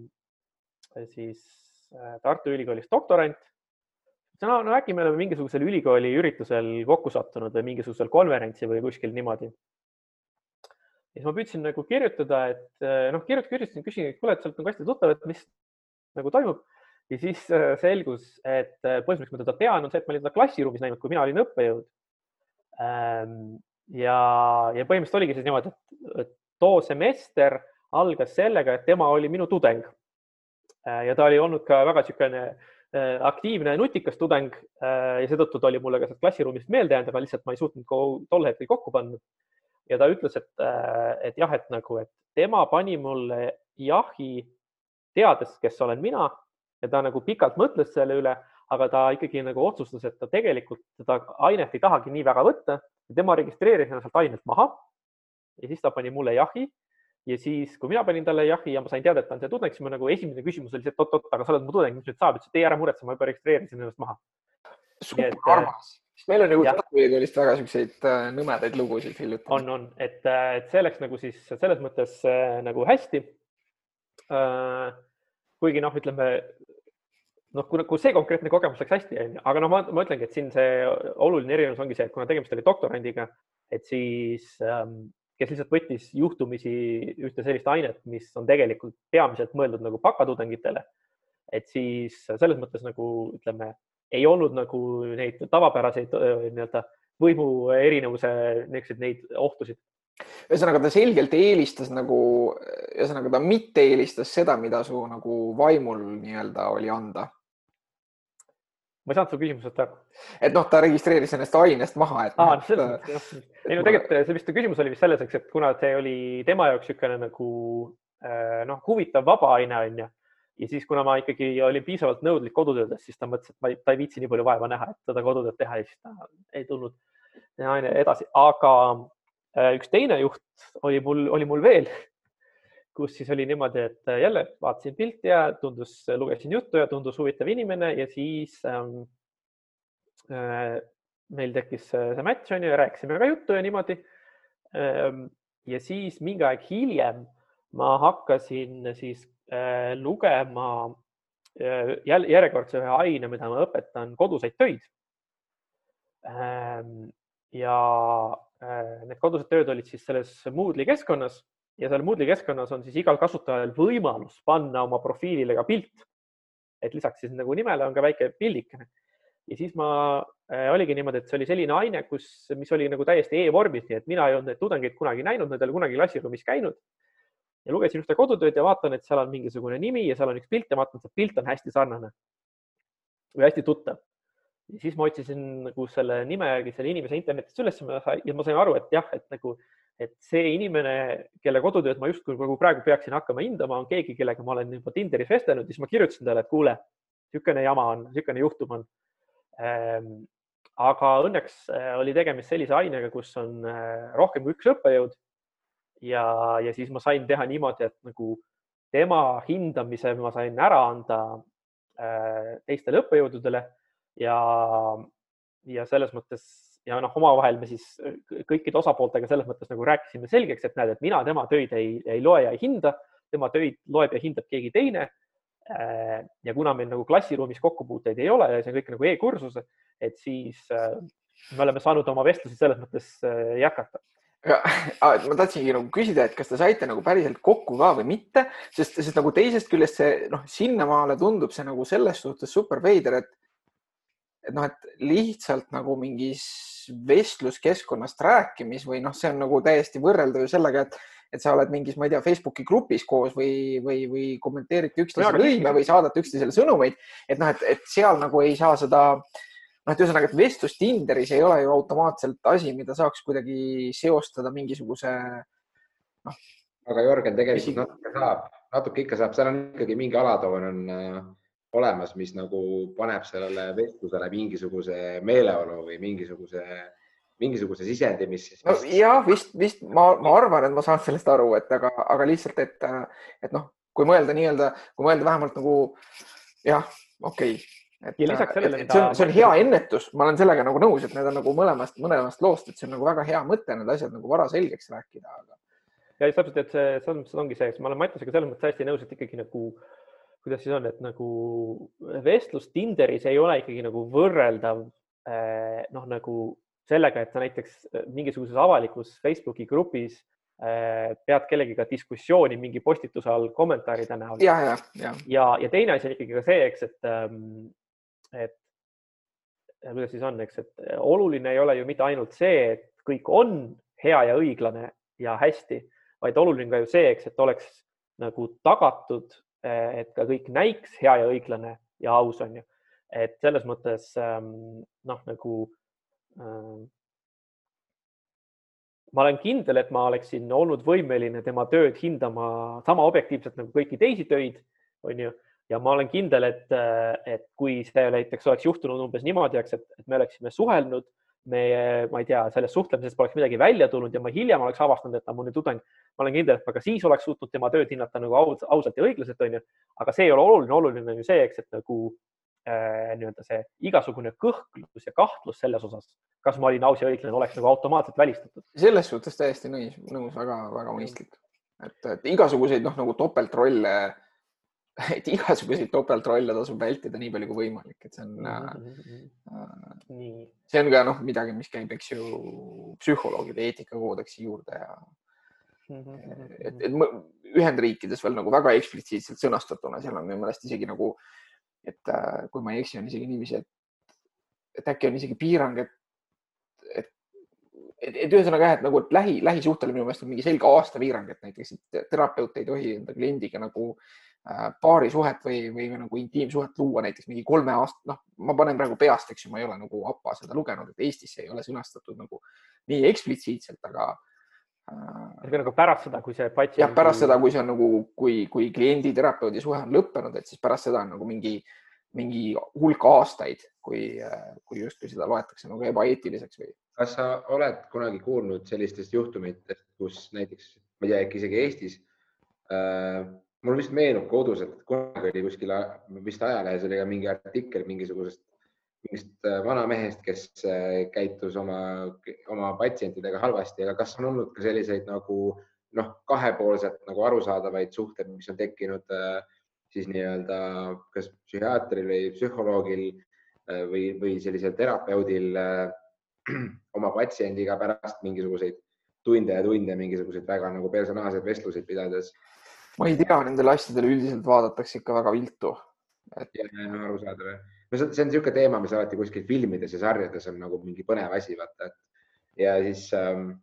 Speaker 2: siis äh, Tartu Ülikoolis doktorant no, no äkki me oleme mingisugusel ülikooli üritusel kokku sattunud või mingisugusel konverentsil või kuskil niimoodi. ja siis ma püüdsin nagu kirjutada, et eh, noh, kirjutasin, küsin, et kuule, et sa oled nagu hästi tuttav, et mis nagu toimub. ja siis selgus, et põhjus, miks ma teda tean, on see, et ma olin teda klassiruumis näinud, kui mina olin õppejõud. Ehm, ja, ja põhimõtteliselt oligi siis niimoodi, et too semester algas sellega, et tema oli minu tudeng. ja ta oli olnud ka väga niisugune Äh, aktiivne nutikas tudeng äh, ja seetõttu ta oli mulle ka sealt klassiruumist meelde jäänud, aga lihtsalt ma ei suutnud tol hetkel kokku panna. ja ta ütles, et, äh, et jah, et nagu, et tema pani mulle jahi, teades, kes olen mina ja ta nagu pikalt mõtles selle üle, aga ta ikkagi nagu otsustas, et ta tegelikult seda ainet ei tahagi nii väga võtta tema registreeris ennast sealt ainelt maha. Ja siis ta pani mulle jahi ja siis, kui mina panin talle jahi ja ma sain teada, et ta on see tudeng, siis ma nagu esimene küsimus oli see, et oot-oot, aga sa oled mu tudeng, mis nüüd saab? ütles, et ei, ära muretse, ma juba registreerisin ennast maha.
Speaker 1: super armas, sest meil on ju Tartu Ülikoolist väga siukseid äh, nõmedaid lugusid hiljuti.
Speaker 2: on, on, et, äh, et see läks nagu siis selles mõttes äh, nagu hästi. kuigi noh, ütleme noh, kui, kui see konkreetne kogemus läks hästi, onju, aga noh, ma, ma ütlengi, et siin see oluline erinevus ongi see, et kuna tegemist oli doktorandiga, et siis ähm, kes lihtsalt võttis juhtumisi ühte sellist ainet, mis on tegelikult peamiselt mõeldud nagu bakatudengitele. et siis selles mõttes nagu ütleme, ei olnud nagu neid tavapäraseid nii-öelda võimu erinevuse niisuguseid neid ohtusid.
Speaker 1: ühesõnaga ta selgelt eelistas nagu, ühesõnaga ta mitte eelistas seda, mida su nagu vaimul nii-öelda oli anda
Speaker 2: ma ei saanud su küsimusest aru.
Speaker 1: et noh, ta registreeris ennast ainest maha, et.
Speaker 2: aa, selles mõttes jah. ei no tegelikult see vist küsimus oli vist selles, eks, et kuna see oli tema jaoks niisugune nagu äh, noh, huvitav vaba aine onju ja siis, kuna ma ikkagi olin piisavalt nõudlik kodutöödes, siis ta mõtles, et ma ei, ta ei viitsi nii palju vaeva näha, et seda kodutööd teha ja siis ta ei tulnud aine edasi, aga äh, üks teine juht oli mul, oli mul veel kus siis oli niimoodi, et äh, jälle vaatasin pilti ja tundus, lugesin juttu ja tundus huvitav inimene ja siis ähm, äh, meil tekkis see match on ju ja rääkisime ka juttu ja niimoodi ähm,. ja siis mingi aeg hiljem ma hakkasin siis äh, lugema äh, järjekordse ühe aine, mida ma õpetan, koduseid töid ähm,. ja äh, need kodused tööd olid siis selles Moodle'i keskkonnas ja seal Moodle'i keskkonnas on siis igal kasutajal võimalus panna oma profiilile ka pilt. et lisaks siis nagu nimele on ka väike pildikene. ja siis ma äh,, oligi niimoodi, et see oli selline aine, kus, mis oli nagu täiesti e-vormis, nii et mina ei olnud neid tudengeid kunagi näinud, nad ei ole kunagi klassiruumis käinud. ja lugesin ühte kodutööd ja vaatan, et seal on mingisugune nimi ja seal on üks pilt ja vaatan, see pilt on hästi sarnane või hästi tuttav. ja siis ma otsisin nagu selle nime selle inimese internetist üles ja ma sain aru, et jah, et nagu et see inimene, kelle kodutööd ma justkui nagu praegu peaksin hakkama hindama, on keegi, kellega ma olen juba Tinderis vestelnud, siis ma kirjutasin talle, et kuule, niisugune jama on, niisugune juhtum on ähm,. aga õnneks äh, oli tegemist sellise ainega, kus on äh, rohkem kui üks õppejõud. ja, ja siis ma sain teha niimoodi, et nagu tema hindamise ma sain ära anda äh, teistele õppejõududele ja, ja selles mõttes ja noh, omavahel me siis äh, kõikide osapooltega selles mõttes nagu rääkisime selgeks, et näed, et mina tema töid ei, ei loe ja ei hinda, tema töid loeb ja hindab keegi teine. Äh, ja kuna meil nagu klassiruumis kokkupuuteid ei ole ja see on kõik nagu e-kursus, et siis äh, me oleme saanud oma vestlusi selles mõttes jätkata
Speaker 1: ma tahtsingi nagu küsida, et kas te saite nagu päriselt kokku ka või mitte, sest, sest nagu teisest küljest see noh, sinnamaale tundub see nagu selles suhtes super veider, et et noh, et lihtsalt nagu mingis vestluskeskkonnast rääkimis või noh, see on nagu täiesti võrreldav ju sellega, et, et sa oled mingis, ma ei tea, Facebooki grupis koos või, või, või kommenteerite üksteise lõime või saadate üksteisele sõnumeid, et noh, et, et seal nagu ei saa seda noh, et ühesõnaga, et vestlus Tinderis ei ole ju automaatselt asi, mida saaks kuidagi seostada mingisuguse noh.
Speaker 3: aga Jörgen tegelikult natuke saab, natuke ikka saab, seal on ikkagi mingi alatoon on äh, olemas, mis nagu paneb sellele vestlusele mingisuguse meeleolu või mingisuguse, mingisuguse sisendi, mis siis
Speaker 1: no,. jah, vist, vist ma, ma arvan, et ma saan sellest aru, et aga, aga lihtsalt, et, et noh, kui mõelda nii-öelda, kui mõelda vähemalt nagu jah, okei okay et,
Speaker 2: ja lisaks sellele,
Speaker 1: mida. see on, see on hea ennetus, ma olen sellega nagu nõus, et need on nagu mõlemast, mõlemast loost, et see on nagu väga hea mõte need asjad nagu vara selgeks rääkida, aga.
Speaker 2: ja just täpselt, et see, selles mõttes ongi see, eks ma olen Mattisega selles mõttes täiesti nõus, et ikkagi nagu äh, kuidas siis on, et nagu vestlus Tinderis ei ole ikkagi nagu võrreldav eh, noh, nagu sellega, et sa näiteks eh, mingisuguses avalikus Facebooki grupis eh, pead kellegiga diskussiooni mingi postituse all kommentaaride näol.
Speaker 1: ja, ja, ja,
Speaker 2: ja, ja teine asi on ikkagi ka see, eks, et, ehm, et kuidas siis on, eks, et oluline ei ole ju mitte ainult see, et kõik on hea ja õiglane ja hästi, vaid oluline ka ju see, eks, et oleks nagu tagatud et ka kõik näiks hea ja õiglane ja aus, on ju. et selles mõttes ähm, noh, nagu ähm, ma olen kindel, et ma oleksin olnud võimeline tema tööd hindama sama objektiivselt nagu kõiki teisi töid, on ju, ja ma olen kindel, et, äh, et kui see näiteks oleks juhtunud umbes niimoodi, eks, et me oleksime suhelnud meie, ma ei tea, sellest suhtlemisest poleks midagi välja tulnud ja ma hiljem oleks avastanud, et ta on mu nüüd tudeng. ma olen kindel, et ma ka siis oleks suutnud tema tööd hinnata nagu aus, ausalt ja õiglaselt, onju. aga see ei ole oluline, oluline on ju see, eks, et nagu äh, nii-öelda see igasugune kõhklus ja kahtlus selles osas, kas ma olin aus ja õiglane, oleks nagu automaatselt välistatud.
Speaker 1: selles suhtes täiesti nõus, nõus, väga-väga mõistlik, et, et igasuguseid noh, nagu topeltrolle et igasuguseid topeltrolle tasub vältida nii palju kui võimalik, et see on mm, -hmm. äh, see on ka noh, midagi, mis käib, eks ju, psühholoogide eetikakoodeksi juurde ja mm -hmm. et, et Ühendriikides veel nagu väga eksplitsiitselt sõnastatuna, seal on minu meelest isegi nagu, et äh, kui ma ei eksi, on isegi niiviisi, et, et äkki on isegi piirang, et, et et, et ühesõnaga jah, et nagu et lähi, lähisuhtele minu meelest on mingi selge aastapiirang, et näiteks et terapeut ei tohi enda kliendiga nagu äh, Äh, paarisuhet või, või nagu intiimsuhet luua näiteks mingi kolme aasta, noh, ma panen praegu peast, eks ju, ma ei ole nagu APA seda lugenud, et Eestis ei ole sõnastatud nagu nii eksplitsiitselt, aga
Speaker 2: äh,. nagu pärast seda, kui see patsient.
Speaker 1: jah, pärast seda, kui see on nagu, kui, kui kliendi terapeudi suhe on lõppenud, et siis pärast seda on nagu mingi, mingi hulk aastaid, kui, kui justkui seda loetakse nagu ebaeetiliseks või.
Speaker 3: kas sa oled kunagi kuulnud sellistest juhtumitest, kus näiteks, ma ei tea, äkki isegi Eestis äh, mul vist meenub koduselt, et kunagi oli kuskil vist ajalehes oli ka mingi artikkel mingisugusest, mingist äh, vanamehest, kes äh, käitus oma, oma patsientidega halvasti, aga kas on olnud ka selliseid nagu noh, kahepoolselt nagu arusaadavaid suhteid, mis on tekkinud äh, siis nii-öelda kas psühhiaatril või psühholoogil või, või sellisel terapeudil oma patsiendiga pärast mingisuguseid tunde ja tunde mingisuguseid väga nagu personaalseid vestluseid pidades
Speaker 1: ma ei tea, nendele asjadele üldiselt vaadatakse ikka väga viltu
Speaker 3: et.... arusaadav jah. no see, see on niisugune teema, mis alati kuskil filmides ja sarjades on nagu mingi põnev asi, vaata, et ja siis ähm,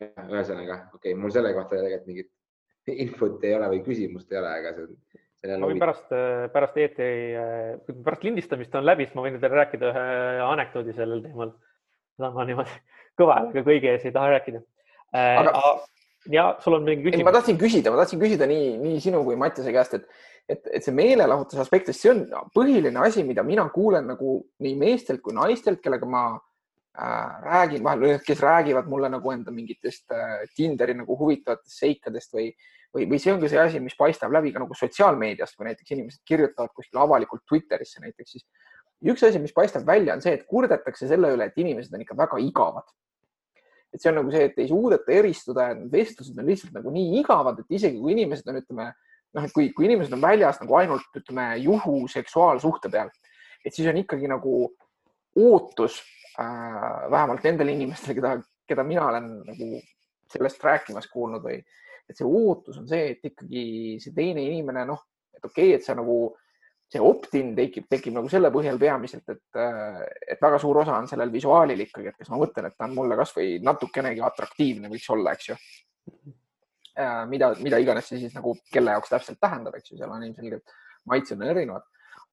Speaker 3: ühesõnaga, okei okay,, mul selle kohta tegelikult mingit infot ei ole või küsimust ei ole, aga see on.
Speaker 2: ma võin pärast, pärast eetri, pärast lindistamist on läbi, siis ma võin teile rääkida ühe anekdoodi sellel teemal. seda ma niimoodi kõva häälega kõigi ees ei taha rääkida. aga ja sul on mingi küsimus?
Speaker 1: ma tahtsin küsida, ma tahtsin küsida nii, nii sinu kui Mattiase käest, et, et, et see meelelahutuse aspektist, see on põhiline asi, mida mina kuulen nagu nii meestelt kui naistelt, kellega ma äh, räägin vahel, kes räägivad mulle nagu enda mingitest äh, Tinderi nagu huvitavatest seikadest või, või, või see on ka see asi, mis paistab läbi ka nagu sotsiaalmeediast, kui näiteks inimesed kirjutavad kuskil avalikult Twitterisse näiteks, siis üks asi, mis paistab välja, on see, et kurdetakse selle üle, et inimesed on ikka väga igavad et see on nagu see, et ei suudeta eristuda ja vestlused on lihtsalt nagu nii igavad, et isegi kui inimesed on, ütleme noh, et kui, kui inimesed on väljas nagu ainult ütleme juhu seksuaalsuhte peal, et siis on ikkagi nagu ootus äh, vähemalt nendele inimestele, keda, keda mina olen nagu sellest rääkimas kuulnud või et see ootus on see, et ikkagi see teine inimene, noh, et okei okay,, et sa nagu see opt-in tekib, tekib nagu selle põhjal peamiselt, et, et väga suur osa on sellel visuaalil ikkagi, et kas ma mõtlen, et ta on mulle kasvõi natukenegi atraktiivne võiks olla, eks ju. mida, mida iganes see siis nagu kelle jaoks täpselt tähendab, eks ju, seal on ilmselgelt maitsed on erinevad,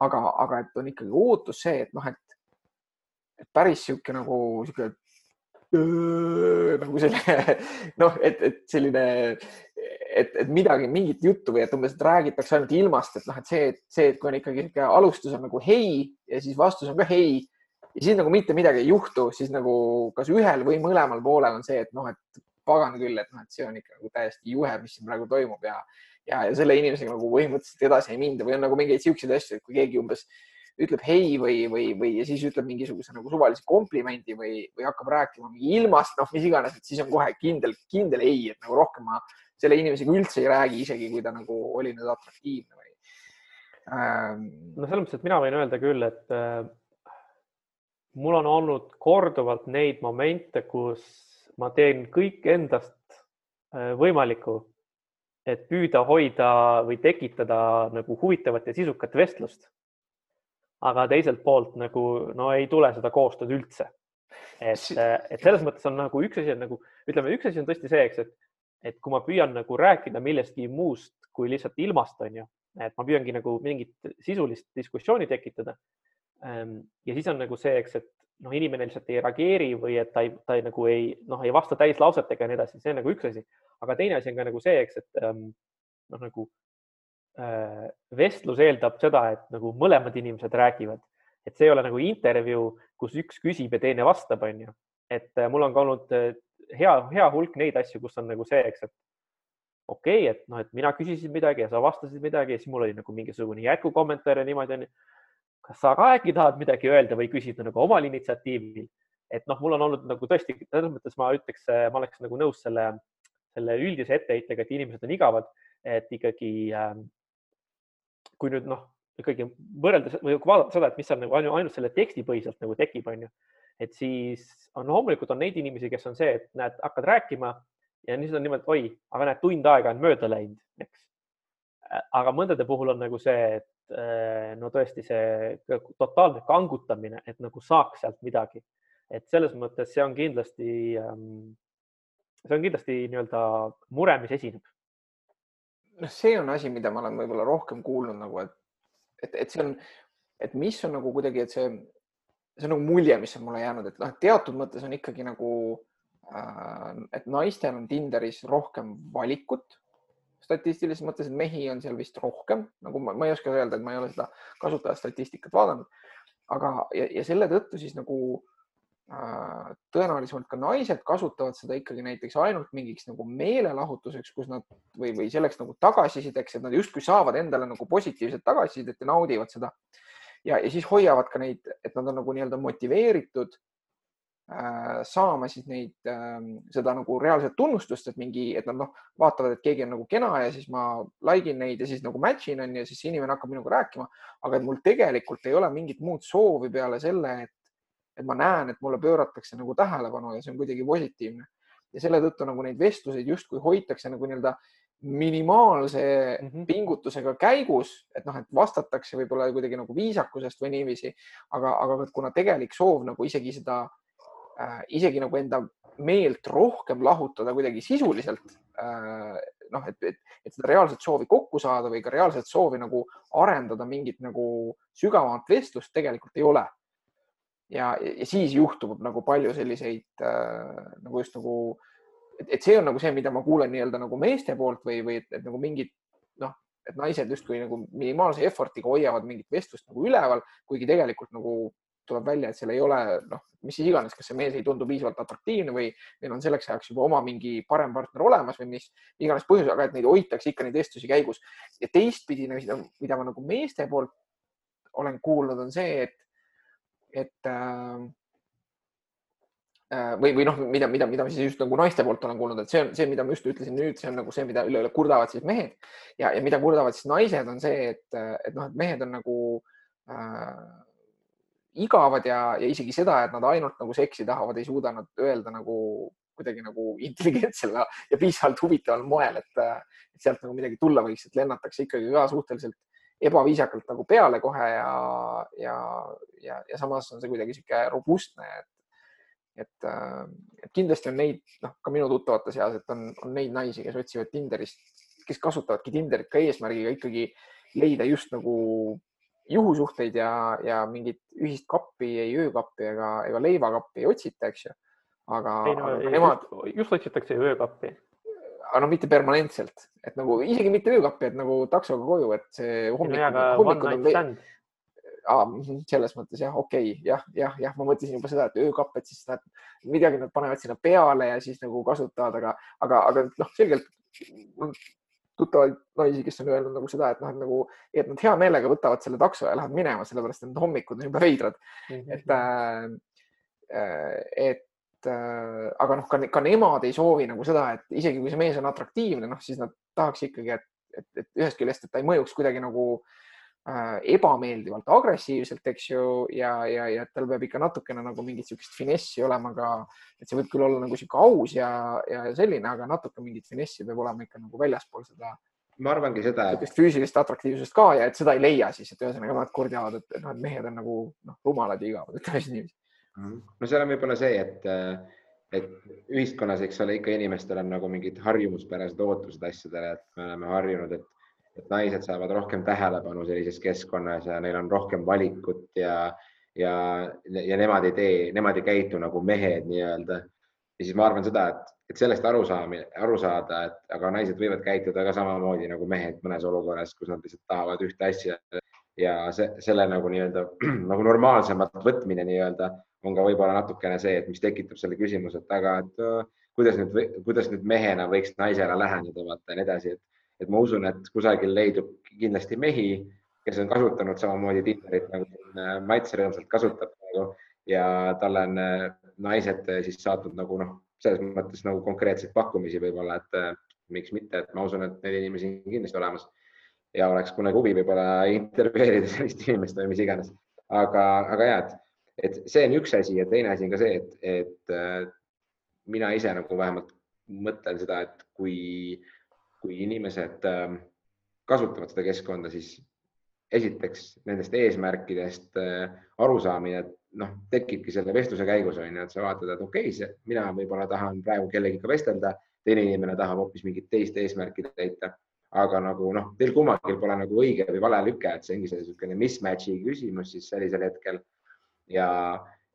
Speaker 1: aga, aga et on ikkagi ootus see, et noh, et päris sihuke nagu sihuke nagu selline noh, et, et selline, et, et midagi, mingit juttu või et umbes, et räägitakse ainult ilmast, et noh, et see, see, et kui on ikkagi alustus on nagu hei ja siis vastus on ka hei. Ja siis nagu mitte midagi ei juhtu, siis nagu kas ühel või mõlemal poolel on see, et noh, et pagan küll, et noh, et see on ikka nagu täiesti juhe, mis siin praegu toimub ja, ja, ja selle inimesega nagu põhimõtteliselt edasi ei minda või on nagu mingeid siukseid asju, et kui keegi umbes ütleb hei või, või, või ja siis ütleb mingisuguse nagu suvalise komplimendi või, või hakkab rääkima mingi ilmast, noh, mis iganes, et siis on kohe kindel, kindel ei, et nagu rohkem ma selle inimesega üldse ei räägi, isegi kui ta nagu oli nüüd atraktiivne või
Speaker 2: ähm.... no selles mõttes, et mina võin öelda küll, et äh, mul on olnud korduvalt neid momente, kus ma teen kõik endast äh, võimalikku, et püüda hoida või tekitada nagu huvitavat ja sisukat vestlust aga teiselt poolt nagu no ei tule seda koostööd üldse. et, et selles mõttes on nagu üks asi on nagu ütleme, üks asi on tõesti see, eks, et, et kui ma püüan nagu rääkida millestki muust kui lihtsalt ilmast, on ju, et ma püüangi nagu mingit sisulist diskussiooni tekitada. Ehm, ja siis on nagu see, eks, et noh, inimene lihtsalt ei reageeri või et ta ei, ta ei, nagu ei, noh, ei vasta täislausetega ja nii edasi, see on nagu üks asi. aga teine asi on ka nagu see, eks, et ehm, noh, nagu Äh, vestlus eeldab seda, et nagu mõlemad inimesed räägivad, et see ei ole nagu intervjuu, kus üks küsib ja teine vastab, on ju. et äh, mul on ka olnud äh, hea, hea hulk neid asju, kus on nagu see, eks, et okei okay,, et noh, et mina küsisin midagi ja sa vastasid midagi ja siis mul oli nagu mingisugune jätkukommentaar ja niimoodi onju. kas sa ka äkki tahad midagi öelda või küsida nagu omal initsiatiivil? et noh, mul on olnud nagu tõesti, selles mõttes ma ütleks, ma oleks nagu nõus selle, selle üldise etteheitega, et inimesed on igavad, et ikkagi äh, kui nüüd noh, ikkagi võrreldes või kui vaadata seda, et mis seal nagu ainult selle tekstipõhiselt nagu tekib, on ju, et siis on loomulikult on neid inimesi, kes on see, et näed, hakkad rääkima ja siis on niimoodi, oi, aga näed, tund aega on mööda läinud, eks. aga mõndade puhul on nagu see, et eh, no tõesti see totaalne kangutamine, et nagu saaks sealt midagi, et selles mõttes see on kindlasti, ehm, see on kindlasti nii-öelda mure, mis esineb
Speaker 1: noh, see on asi, mida ma olen võib-olla rohkem kuulnud nagu, et, et, et see on, et mis on nagu kuidagi, et see, see on nagu mulje, mis on mulle jäänud, et noh, teatud mõttes on ikkagi nagu äh,, et naistel on Tinderis rohkem valikut statistilises mõttes, et mehi on seal vist rohkem, nagu ma, ma ei oska öelda, et ma ei ole seda kasutajastatistikat vaadanud. aga, ja, ja selle tõttu siis nagu tõenäolisemalt ka naised kasutavad seda ikkagi näiteks ainult mingiks nagu meelelahutuseks, kus nad või, või selleks nagu tagasisideks, et nad justkui saavad endale nagu positiivset tagasisidet ja naudivad seda. ja, ja siis hoiavad ka neid, et nad on nagu nii-öelda motiveeritud äh, saama siis neid äh,, seda nagu reaalset tunnustust, et mingi, et nad noh, vaatavad, et keegi on nagu kena ja siis ma like in neid ja siis nagu match in on ja siis inimene hakkab minuga rääkima. aga et mul tegelikult ei ole mingit muud soovi peale selle, et et ma näen, et mulle pööratakse nagu tähelepanu ja see on kuidagi positiivne. ja selle tõttu nagu neid vestluseid justkui hoitakse nagu nii-öelda minimaalse mm -hmm. pingutusega käigus, et noh, et vastatakse võib-olla kuidagi nagu viisakusest või niiviisi, aga, aga kuna tegelik soov nagu isegi seda äh,, isegi nagu enda meelt rohkem lahutada kuidagi sisuliselt äh,, noh, et, et, et seda reaalset soovi kokku saada või ka reaalset soovi nagu arendada mingit nagu sügavamat vestlust tegelikult ei ole ja, ja siis juhtub nagu palju selliseid äh, nagu just nagu, et see on nagu see, mida ma kuulen nii-öelda nagu meeste poolt või, või et, et nagu mingid noh, et naised justkui nagu minimaalse effort'iga hoiavad mingit vestlust nagu üleval, kuigi tegelikult nagu tuleb välja, et seal ei ole noh, mis siis iganes, kas see mees ei tundu piisavalt atraktiivne või neil on selleks ajaks juba oma mingi parem partner olemas või mis iganes põhjus, aga et neid hoitakse ikka neid vestlusi käigus. ja teistpidi, mida ma nagu meeste poolt olen kuulnud, on see, et et äh, äh, või, või noh, mida, mida, mida ma siis just nagu naiste poolt olen kuulnud, et see on see, mida ma just ütlesin nüüd, see on nagu see, mida üle-üle kurdavad siis mehed. Ja, ja mida kurdavad siis naised, on see, et, et noh, et mehed on nagu äh, igavad ja, ja isegi seda, et nad ainult nagu seksi tahavad, ei suuda nad öelda nagu kuidagi nagu intelligentsel ja piisavalt huvitaval moel, et, et sealt nagu midagi tulla võiks, et lennatakse ikkagi ka suhteliselt ebaviisakalt nagu peale kohe ja, ja, ja, ja samas on see kuidagi sihuke robustne, et et, et kindlasti on neid, noh, ka minu tuttavate seas, et on, on neid naisi, kes otsivad Tinderist, kes kasutavadki Tinderit ka eesmärgiga ikkagi leida just nagu juhusuhteid ja, ja mingit ühist kappi, ei öökappi ega, ega leivakappi ei otsita, eks ju. aga,
Speaker 2: ei, no, aga nemad. just otsitakse öökappi.
Speaker 1: Aga no mitte permanentselt, et nagu isegi mitte öökappi, et nagu taksoga koju, et see
Speaker 2: hommikul. hommikud on veel
Speaker 1: ah, selles mõttes jah, okei okay,, jah, jah, jah, ma mõtlesin juba seda, et öökapp, et siis nad midagi nad panevad sinna peale ja siis nagu kasutavad, aga, aga, aga noh, selgelt tuttavaid naisi, kes on öelnud nagu seda, et noh, et nagu, et nad hea meelega võtavad selle takso ja lähevad minema, sellepärast et hommikud on jube veidrad mm. -hmm. et äh,, et äh, aga noh, ka, ka nemad ei soovi nagu seda, et isegi kui see mees on atraktiivne, noh, siis nad tahaks ikkagi, et, et, et ühest küljest, et ta ei mõjuks kuidagi nagu äh, ebameeldivalt agressiivselt, eks ju, ja, ja, ja tal peab ikka natukene nagu mingit niisugust finessi olema ka, et see võib küll olla nagu niisugune aus ja, ja selline, aga natuke mingit finessi peab olema ikka nagu väljaspool seda.
Speaker 3: ma arvangi seda
Speaker 1: et.... füüsilist atraktiivsust ka ja et seda ei leia siis, et ühesõnaga nad kurdjavad, et noh, et mehed on nagu noh, rumalad ja igavad, ütleme siis niiviisi.
Speaker 3: Mhm. no seal on võib-olla see, et, et ühiskonnas, eks ole, ikka inimestel on nagu mingid harjumuspärased ootused asjadele, et me oleme harjunud, et et naised saavad rohkem tähelepanu sellises keskkonnas ja neil on rohkem valikut ja, ja, ja nemad ei tee, nemad ei käitu nagu mehed nii-öelda. ja siis ma arvan seda, et, et sellest aru saamine, aru saada, et aga naised võivad käituda ka samamoodi nagu mehed mõnes olukorras, kus nad lihtsalt tahavad ühte asja ja see, selle nagu nii-öelda nagu normaalsemat võtmine nii-öelda on ka võib-olla natukene see, et mis tekitab selle küsimuse, et aga, et kuidas nüüd, kuidas nüüd mehena võiks naisele läheneda, vaata ja nii edasi, et et ma usun, et kusagil leidub kindlasti mehi, kes on kasutanud samamoodi Tinderit nagu äh, Mats rõõmsalt kasutab nagu ja talle on äh, naised äh, siis saatnud nagu noh, selles mõttes nagu konkreetseid pakkumisi võib-olla, et miks mitte, et ma usun, et neid inimesi on kindlasti olemas ja oleks kunagi huvi võib-olla intervjueerida sellist inimest või mis iganes. aga, aga ja, et, et see on üks asi ja teine asi on ka see, et, et mina ise nagu vähemalt mõtlen seda, et kui kui inimesed ähm, kasutavad seda keskkonda, siis esiteks nendest eesmärkidest äh, arusaamine, noh, tekibki selle vestluse käigus on ju, et sa vaatad, et okei okay,, mina võib-olla tahan praegu kellegiga vestelda, teine inimene tahab hoopis mingit teist eesmärki täita. Aga nagu noh, teil kummalgi pole nagu õige või vale lüke, et see ongi niisugune mismatch'i küsimus siis sellisel hetkel. ja,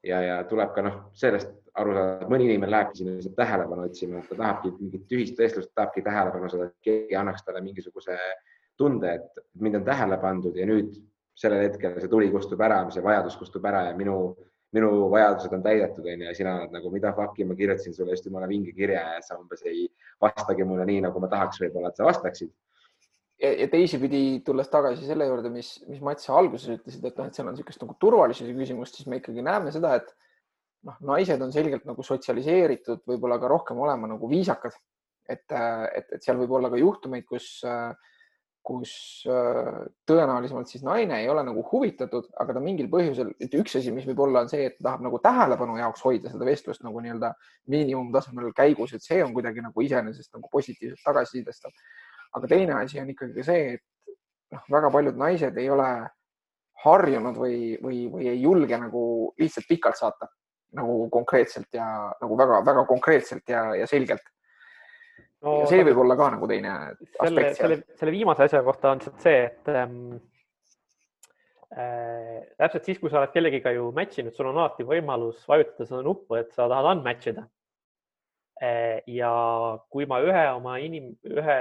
Speaker 3: ja, ja tuleb ka noh, sellest aru saada, et mõni inimene lähebki sinna lihtsalt tähelepanu otsima, et ta tahabki mingit ühist vestlust, tahabki tähelepanu saada, et keegi annaks talle mingisuguse tunde, et mind on tähele pandud ja nüüd sellel hetkel see tuli kustub ära, see vajadus kustub ära ja minu, minu vajadused on täidetud, onju, ja sina oled nagu, mida fuck'i, ma kirjutasin sulle just jumala vinge kirja ja sa umbes ei vastagi mulle nii, nagu ma tahaks võib-olla, et sa vastaksid
Speaker 1: ja, teisipidi tulles tagasi selle juurde, mis, mis Mats sa alguses ütlesid, et noh, et seal on niisugust nagu turvalisuse küsimust, siis me ikkagi näeme seda, et noh, naised on selgelt nagu sotsialiseeritud, võib-olla ka rohkem olema nagu viisakad, et, et, et seal võib olla ka juhtumeid, kus, kus tõenäolisemalt siis naine ei ole nagu huvitatud, aga ta mingil põhjusel, et üks asi, mis võib olla, on see, et ta tahab nagu tähelepanu jaoks hoida seda vestlust nagu nii-öelda miinimumtasemel käigus, et see on kuidagi nagu iseenesest nagu positiivselt tagasisidestav. Aga teine asi on ikkagi see, et noh, väga paljud naised ei ole harjunud või, või, või ei julge nagu lihtsalt pikalt saata nagu konkreetselt ja nagu väga-väga konkreetselt ja, ja selgelt no,. see võib olla ka nagu teine
Speaker 2: selle, selle, selle viimase asja kohta on see, et ähm, äh, täpselt siis, kui sa oled kellegiga ju match inud, sul on alati võimalus vajutada seda nuppu, et sa tahad unmatch ida. Ja kui ma ühe oma inim-, ühe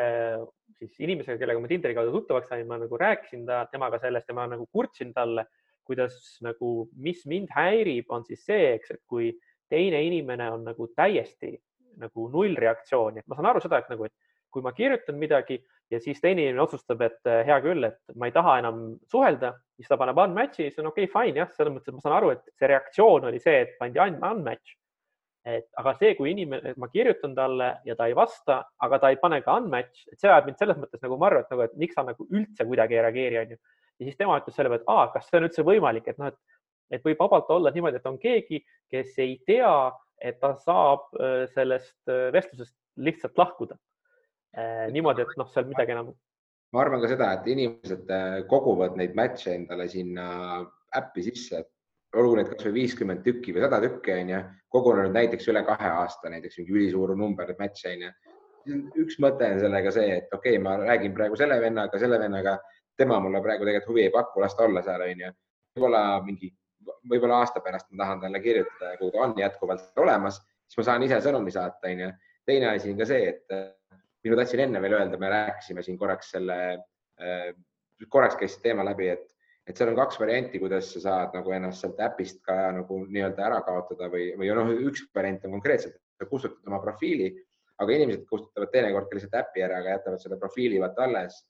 Speaker 2: siis inimesega, kellega ma Tinderi kaudu tuttavaks sain, ma nagu rääkisin ta, temaga sellest ja ma nagu kurtsin talle kuidas nagu, mis mind häirib, on siis see, eks, et kui teine inimene on nagu täiesti nagu nullreaktsiooni, et ma saan aru seda, et nagu, et kui ma kirjutan midagi ja siis teine inimene otsustab, et eh, hea küll, et ma ei taha enam suhelda, siis ta paneb unmatch'i, siis on okei okay,, fine jah, selles mõttes, et ma saan aru, et see reaktsioon oli see, et pandi unmatch. Et aga see, kui inimene, ma kirjutan talle ja ta ei vasta, aga ta ei pane ka unmatch, et see ajab mind selles mõttes nagu marru, et nagu, et miks sa nagu üldse kuidagi ei reageeri, onju ja siis tema ütles selle peale, et aa, kas see on üldse võimalik, et noh, et, et võib vabalt olla niimoodi, et on keegi, kes ei tea, et ta saab äh, sellest äh, vestlusest lihtsalt lahkuda. Äh, niimoodi, et noh, seal midagi enam
Speaker 3: ma arvan ka seda, et inimesed koguvad neid match'e endale sinna äppi sisse, olgu neid kasvõi viiskümmend tükki või sada tükki onju, kogunenud näiteks üle kahe aasta, näiteks mingi ülisuur number match'e onju. üks mõte on sellega see, et okei okay,, ma räägin praegu selle vennaga, selle vennaga, tema mulle praegu tegelikult huvi ei paku, las ta olla seal onju. võib-olla mingi, võib-olla aasta pärast ma tahan talle kirjutada kui ta on jätkuvalt olemas, siis ma saan ise sõnumi saata onju. teine asi on ka see, et minu tahtsin enne veel öelda, me rääkisime siin korraks selle, äh, korraks käis teema läbi, et et seal on kaks varianti, kuidas sa saad nagu ennast sealt äpist ka nagu nii-öelda ära kaotada või, või noh, üks variant on konkreetselt, sa kustutad oma profiili, aga inimesed kustutavad teinekord ka lihtsalt äpi ära, aga jätavad selle profiili vaata alles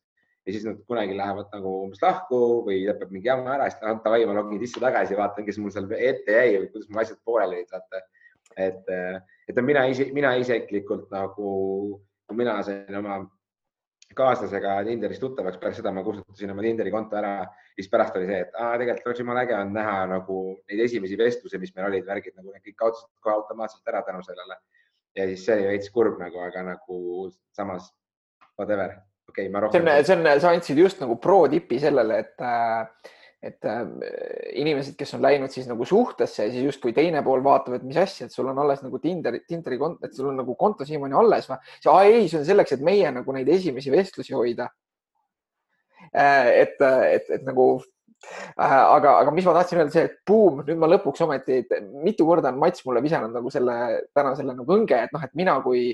Speaker 3: ja siis nad kunagi lähevad nagu umbes lahku või lõpeb mingi jama ära, siis noh, davai, ma login sisse tagasi, vaatan, kes mul seal ette jäi või kuidas mul asjad pooleli olid, vaata. et, et mina ise, mina isiklikult nagu, kui mina sain oma kaaslasega Tinderis tuttavaks, pärast seda ma kustutasin oma Tinderi konto ära, siis pärast oli see, et aa, tegelikult oleks jumala äge olnud näha nagu neid esimesi vestlusi, mis meil olid, värgid nagu need kõik kaotasid kohe automaatselt ära tänu sellele. ja siis see oli veits kurb nagu, aga nagu samas whatever, okei okay,, ma rohkem.
Speaker 1: see on, see on, sa andsid just nagu pro tipi sellele, et äh et äh, inimesed, kes on läinud siis nagu suhtesse ja siis justkui teine pool vaatab, et mis asja, et sul on alles nagu Tinderi, Tinderi konto, et sul on nagu konto siiamaani alles või? ei, see on selleks, et meie nagu neid esimesi vestlusi hoida äh,. et, et, et nagu äh, aga, aga mis ma tahtsin öelda, see, et buum, nüüd ma lõpuks ometi, mitu korda on Mats mulle visanud nagu selle, täna selle nagu õnge, et noh, et mina kui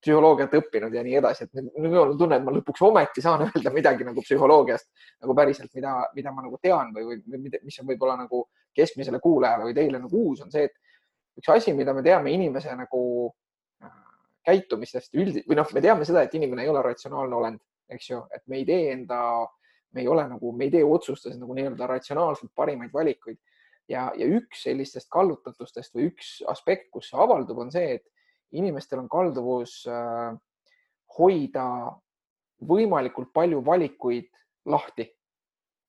Speaker 1: psühholoogiat õppinud ja nii edasi, et nüüd mul on tunne, et ma lõpuks ometi saan öelda midagi nagu psühholoogiast nagu päriselt, mida, mida ma nagu tean või, või mis on võib-olla nagu keskmisele kuulajale või teile nagu uus, on see, et üks asi, mida me teame inimese nagu äh, käitumistest üldi- või noh, me teame seda, et inimene ei ole ratsionaalne olend, eks ju, et me ei tee enda, me ei ole nagu, me ei tee otsustes nagu nii-öelda ratsionaalselt parimaid valikuid. Ja, ja üks sellistest kallutatustest või üks aspekt, kus see avaldub, on see, et inimestel on kalduvus äh, hoida võimalikult palju valikuid lahti.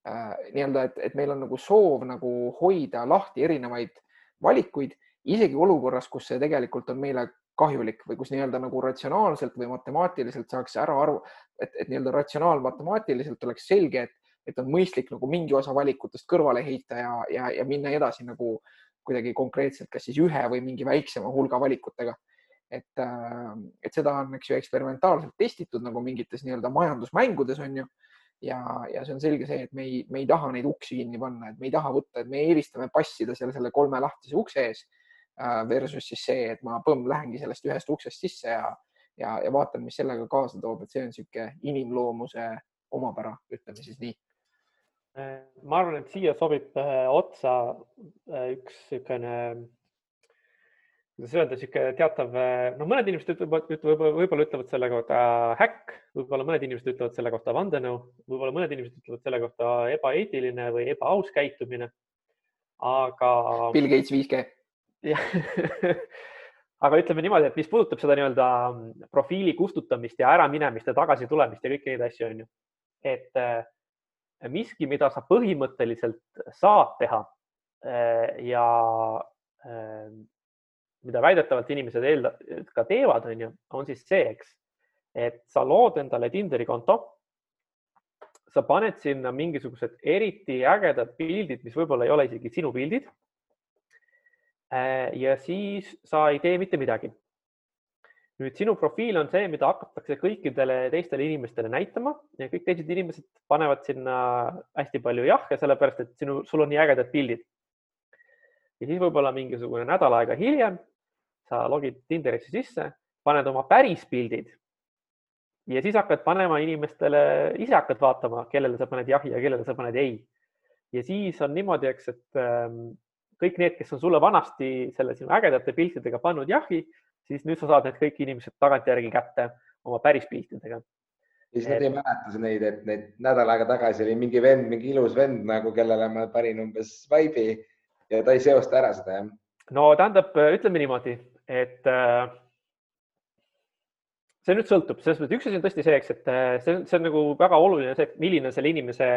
Speaker 1: Äh, nii-öelda, et, et meil on nagu soov nagu hoida lahti erinevaid valikuid, isegi olukorras, kus see tegelikult on meile kahjulik või kus nii-öelda nagu ratsionaalselt või matemaatiliselt saaks ära arvu, et, et nii-öelda ratsionaalmatemaatiliselt oleks selge, et, et on mõistlik nagu mingi osa valikutest kõrvale heita ja, ja, ja minna edasi nagu kuidagi konkreetselt, kas siis ühe või mingi väiksema hulga valikutega et, äh, et seda on, eks ju, eksperimentaalselt testitud nagu mingites nii-öelda majandusmängudes on ju. ja, ja see on selge see, et me ei, me ei taha neid uksi kinni panna, et me ei taha võtta, et me eelistame passida seal selle kolme lahtise ukse ees äh, versus siis see, et ma põmm lähengi sellest ühest uksest sisse ja, ja, ja vaatan, mis sellega kaasa toob, et see on niisugune inimloomuse omapära, ütleme siis nii
Speaker 2: ma arvan, et siia sobib äh, otsa üks niisugune kuidas öelda, niisugune teatav, noh, mõned inimesed ütlevad, võib-olla, võib-olla ütlevad selle kohta häkk, võib-olla mõned inimesed ütlevad selle kohta vandenõu, võib-olla mõned inimesed ütlevad selle kohta ebaeetiline või ebaaus käitumine. aga.
Speaker 1: Bill Gates 5G.
Speaker 2: jah aga ütleme niimoodi, et mis puudutab seda nii-öelda profiili kustutamist ja äraminemist ja tagasi tulemist ja kõiki neid asju, on ju. et eh, miski, mida sa põhimõtteliselt saad teha eh, ja eh, mida väidetavalt inimesed eelda, ka teevad, on ju, on siis see, eks, et sa lood endale Tinderi konto. sa paned sinna mingisugused eriti ägedad pildid, mis võib-olla ei ole isegi sinu pildid. Äh, ja siis sa ei tee mitte midagi. nüüd sinu profiil on see, mida hakatakse kõikidele teistele inimestele näitama ja kõik teised inimesed panevad sinna hästi palju jahhe, sellepärast et sinu, sul on nii ägedad pildid ja siis võib-olla mingisugune nädal aega hiljem sa logid Tinderisse sisse, paned oma päris pildid ja siis hakkad panema inimestele, ise hakkad vaatama, kellele sa paned jahi ja kellele sa paned ei. ja siis on niimoodi, eks, et ähm, kõik need, kes on sulle vanasti selle sinu ägedate piltidega pannud jahi, siis nüüd sa saad need kõik inimesed tagantjärgi kätte oma päris piltidega.
Speaker 3: ja siis nad ei mäleta neid, et neid nädal aega tagasi oli mingi vend, mingi ilus vend nagu, kellele ma panin umbes vibe'i ja ta ei seosta ära seda, jah?
Speaker 2: no tähendab, ütleme niimoodi, et äh, see nüüd sõltub, selles mõttes üks asi on tõesti see, eks, et äh, see on, see on nagu väga oluline, see, milline on selle inimese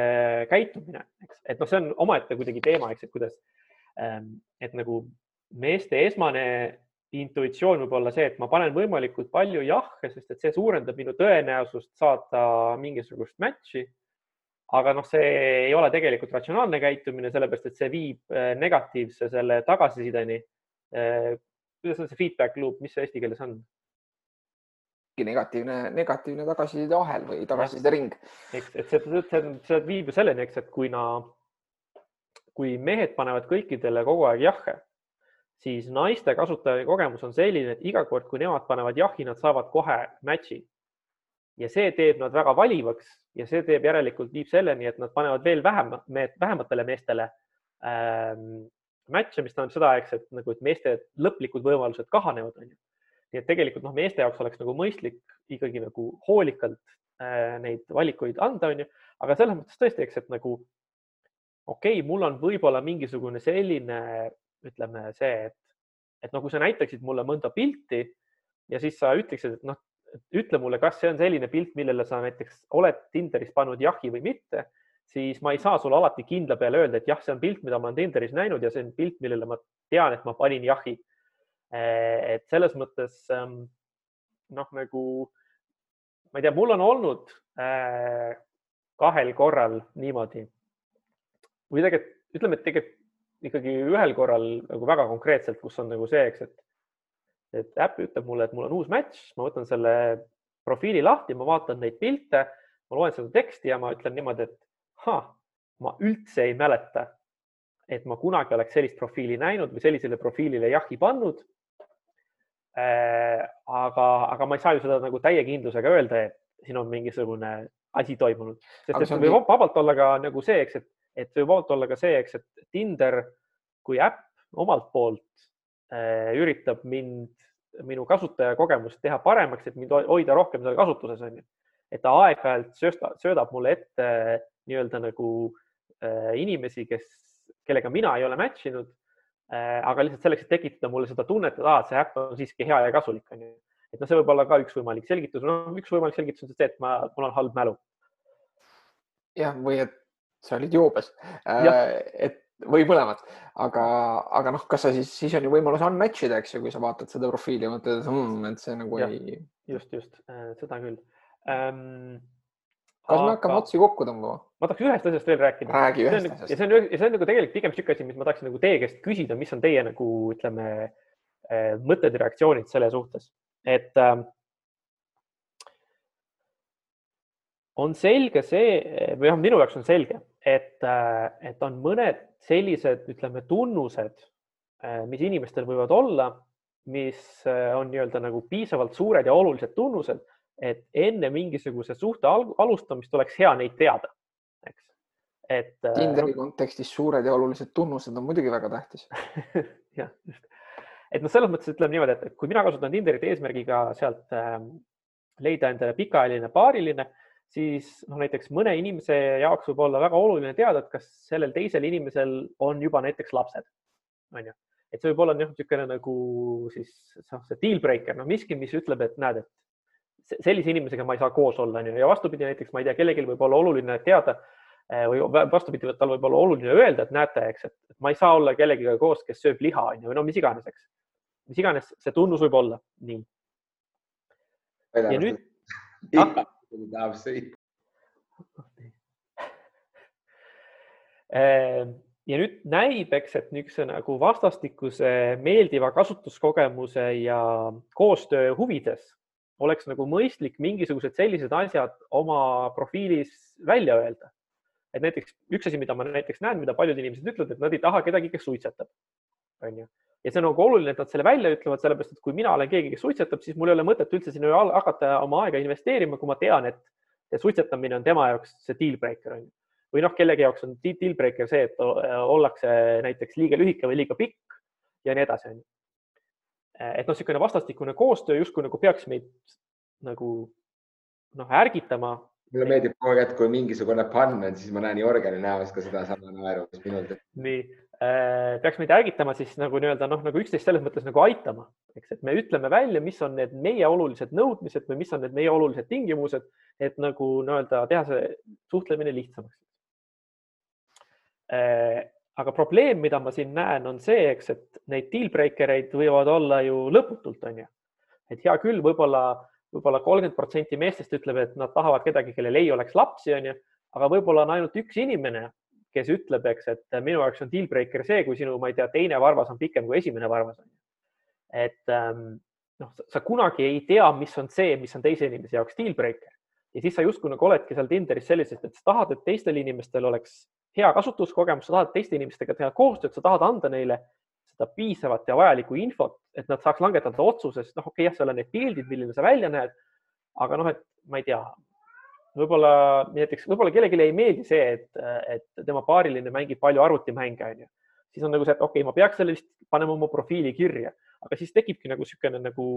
Speaker 2: käitumine, eks, et noh, see on omaette kuidagi teema, eks, et kuidas, ähm, et nagu meeste esmane intuitsioon võib olla see, et ma panen võimalikult palju jahhe, sest et see suurendab minu tõenäosust saada mingisugust match'i. aga noh, see ei ole tegelikult ratsionaalne käitumine, sellepärast et see viib äh, negatiivse selle tagasisideni. Kuidas on see feedback loop, mis see eesti keeles on?
Speaker 1: negatiivne, negatiivne tagasiside ahel või tagasiside ring.
Speaker 2: eks, et see, see, see viib ju selleni, eks, et kui na, kui mehed panevad kõikidele kogu aeg jahhe, siis naiste kasutaja kogemus on selline, et iga kord, kui nemad panevad jahi, nad saavad kohe match'i. ja see teeb nad väga valivaks ja see teeb järelikult viib selleni, et nad panevad veel vähem, vähematele meestele ähm, match'e, mis tähendab seda, eks, et nagu, et meeste lõplikud võimalused kahanevad, onju nii et tegelikult noh, meeste jaoks oleks nagu mõistlik ikkagi nagu hoolikalt äh, neid valikuid anda, onju, aga selles mõttes tõesti, eks, et nagu okei okay,, mul on võib-olla mingisugune selline, ütleme see, et, et no kui sa näitaksid mulle mõnda pilti ja siis sa ütleksid, et noh, ütle mulle, kas see on selline pilt, millele sa näiteks oled Tinderis pannud jahi või mitte, siis ma ei saa sulle alati kindla peale öelda, et jah, see on pilt, mida ma olen Tinderis näinud ja see on pilt, millele ma tean, et ma panin jahi. Eh, et selles mõttes ähm, noh, nagu ma ei tea, mul on olnud äh, kahel korral niimoodi. Või tegelikult ütleme, et tegelikult ikkagi ühel korral nagu väga konkreetselt, kus on nagu see, eks, et, et äpp ütleb mulle, et mul on uus match, ma võtan selle profiili lahti, ma vaatan neid pilte, ma loen seda teksti ja ma ütlen niimoodi, et ha, ma üldse ei mäleta, et ma kunagi oleks sellist profiili näinud või sellisele profiilile jahi pannud Äh, aga, aga ma ei saa ju seda nagu täie kindlusega öelda, et siin on mingisugune asi toimunud, sest et see võib vabalt olla ka nagu see, eks, et, et võib vabalt olla ka see, eks, et Tinder kui äpp omalt poolt äh, üritab mind, minu kasutajakogemust teha paremaks, et mind hoida rohkem seal kasutuses on ju. et ta aeg-ajalt söödab mulle ette nii-öelda nagu äh, inimesi, kes, kellega mina ei ole match inud Äh, aga lihtsalt selleks, et tekitada mulle seda tunnet, et aa, see äpp on siiski hea ja kasulik, onju. et noh, see võib olla ka üks võimalik selgitus, no üks võimalik selgitus on see, et ma, mul on halb mälu.
Speaker 1: jah, või et sa olid joobes. Äh, et või mõlemad, aga, aga noh, kas sa siis, siis on ju võimalus unmatch ida, eks ju, kui sa vaatad seda profiili ja mõtled, et, hmm, see nagu ja, ei.
Speaker 2: just, just äh, seda küll ähm,
Speaker 1: kas aga... me hakkame otsi kokku tõmbama?
Speaker 2: ma tahaks ühest asjast veel rääkida.
Speaker 1: räägi ühest asjast.
Speaker 2: ja see on, ja see on nagu tegelikult pigem niisugune asi, mis ma tahaksin nagu teie käest küsida, mis on teie nagu ütleme äh, mõtted ja reaktsioonid selle suhtes, et äh, on selge see või noh, minu jaoks on selge, et, äh, et on mõned sellised, ütleme, tunnused, äh, mis inimestel võivad olla, mis on nii-öelda nagu piisavalt suured ja olulised tunnused et enne mingisuguse suhte alustamist oleks hea neid teada, eks.
Speaker 1: et. Äh, Tinderi kontekstis suured ja olulised tunnused on muidugi väga tähtis
Speaker 2: jah, just. et noh, selles mõttes ütleme niimoodi, et kui mina kasutan Tinderit eesmärgiga sealt äh, leida endale pikaajaline paariline, siis noh, näiteks mõne inimese jaoks võib olla väga oluline teada, et kas sellel teisel inimesel on juba näiteks lapsed, on ju et see võib olla niisugune nagu siis noh, see deal breaker, noh miski, mis ütleb, et näed, et sellise inimesega ma ei saa koos olla, onju, ja vastupidi, näiteks ma ei tea, kellelgi võib olla oluline teada eh, või vastupidi, tal võib olla oluline öelda, et näete, eks, et ma ei saa olla kellegiga koos, kes sööb liha, onju, või no mis iganes, eks. mis iganes see tunnus võib olla, nii.
Speaker 3: ja nüüd ah?. tahab süüa.
Speaker 2: Ehm, ja nüüd näib, eks, et niisuguse nagu vastastikuse meeldiva kasutuskogemuse ja koostöö huvides oleks nagu mõistlik mingisugused sellised asjad oma profiilis välja öelda. et näiteks üks asi, mida ma näiteks näen, mida paljud inimesed ütlevad, et nad ei taha kedagi, kes suitsetab, onju. ja see on nagu oluline, et nad selle välja ütlevad, sellepärast et kui mina olen keegi, kes suitsetab, siis mul ei ole mõtet üldse sinna hakata oma aega investeerima, kui ma tean, et suitsetamine on tema jaoks see deal breaker onju. või noh, kellegi jaoks on deal breaker see, et ollakse näiteks liiga lühike või liiga pikk ja nii edasi onju et noh, niisugune vastastikune koostöö justkui nagu peaks meid nagu noh, ärgitama.
Speaker 3: mulle meeldib kogu aeg, et kui mingisugune pann on, siis ma näen Jörgeni näos ka sedasama naeru, mis minul
Speaker 2: teeb. nii äh,, peaks meid ärgitama siis nagu nii-öelda noh, nagu üksteist selles mõttes nagu aitama, eks, et me ütleme välja, mis on need meie olulised nõudmised või mis on need meie olulised tingimused, et nagu nii-öelda teha see suhtlemine lihtsamaks äh,. Aga probleem, mida ma siin näen, on see, eks, et neid deal breaker eid võivad olla ju lõputult, on ju. et hea küll, võib-olla, võib-olla kolmkümmend protsenti meestest ütleb, et nad tahavad kedagi, kellel ei oleks lapsi, on ju, aga võib-olla on ainult üks inimene, kes ütleb, eks, et minu jaoks on deal breaker see, kui sinu, ma ei tea, teine varvas on pikem kui esimene varvas et ähm, noh, sa kunagi ei tea, mis on see, mis on teise inimese jaoks deal breaker. Ja siis sa justkui nagu oledki seal Tinderis selliselt, et sa tahad, et teistel inimestel oleks hea kasutuskogemus, sa tahad teiste inimestega teha koostööd, sa tahad anda neile seda piisavat ja vajalikku infot, et nad saaks langetada otsuse, sest noh, okei okay,, jah, seal on need pildid, milline sa välja näed, aga noh, et ma ei tea, võib-olla näiteks, võib-olla kellelegi ei meeldi see, et, et tema paariline mängib palju arvutimänge, onju. siis on nagu see, et okei okay,, ma peaks selle vist panema oma profiili kirja, aga siis tekibki nagu niisugune nagu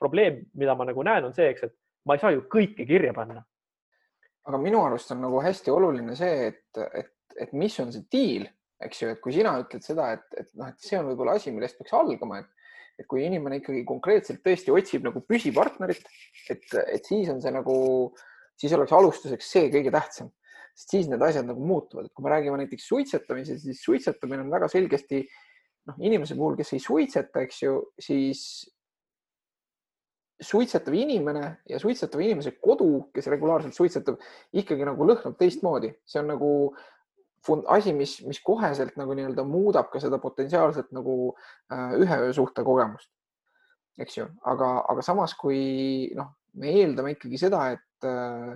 Speaker 2: probleem, mida ma nagu näen, on see, eks, et ma ei saa ju kõike kirja panna.
Speaker 1: aga minu arust on nagu hästi oluline see, et, et, et mis on see diil, eks ju, et kui sina ütled seda, et, et noh, et see on võib-olla asi, millest peaks algama, et, et kui inimene ikkagi konkreetselt tõesti otsib nagu püsipartnerit, et, et siis on see nagu, siis oleks alustuseks see kõige tähtsam, sest siis need asjad nagu muutuvad, et kui me räägime näiteks suitsetamisest, siis suitsetamine on väga selgesti noh, inimese puhul, kes ei suitseta, eks ju, siis suitsetav inimene ja suitsetava inimese kodu, kes regulaarselt suitsetab, ikkagi nagu lõhnab teistmoodi, see on nagu asi, mis, mis koheselt nagu nii-öelda muudab ka seda potentsiaalselt nagu äh, ühe öö suhte kogemust. eks ju, aga, aga samas, kui noh, me eeldame ikkagi seda, et äh,,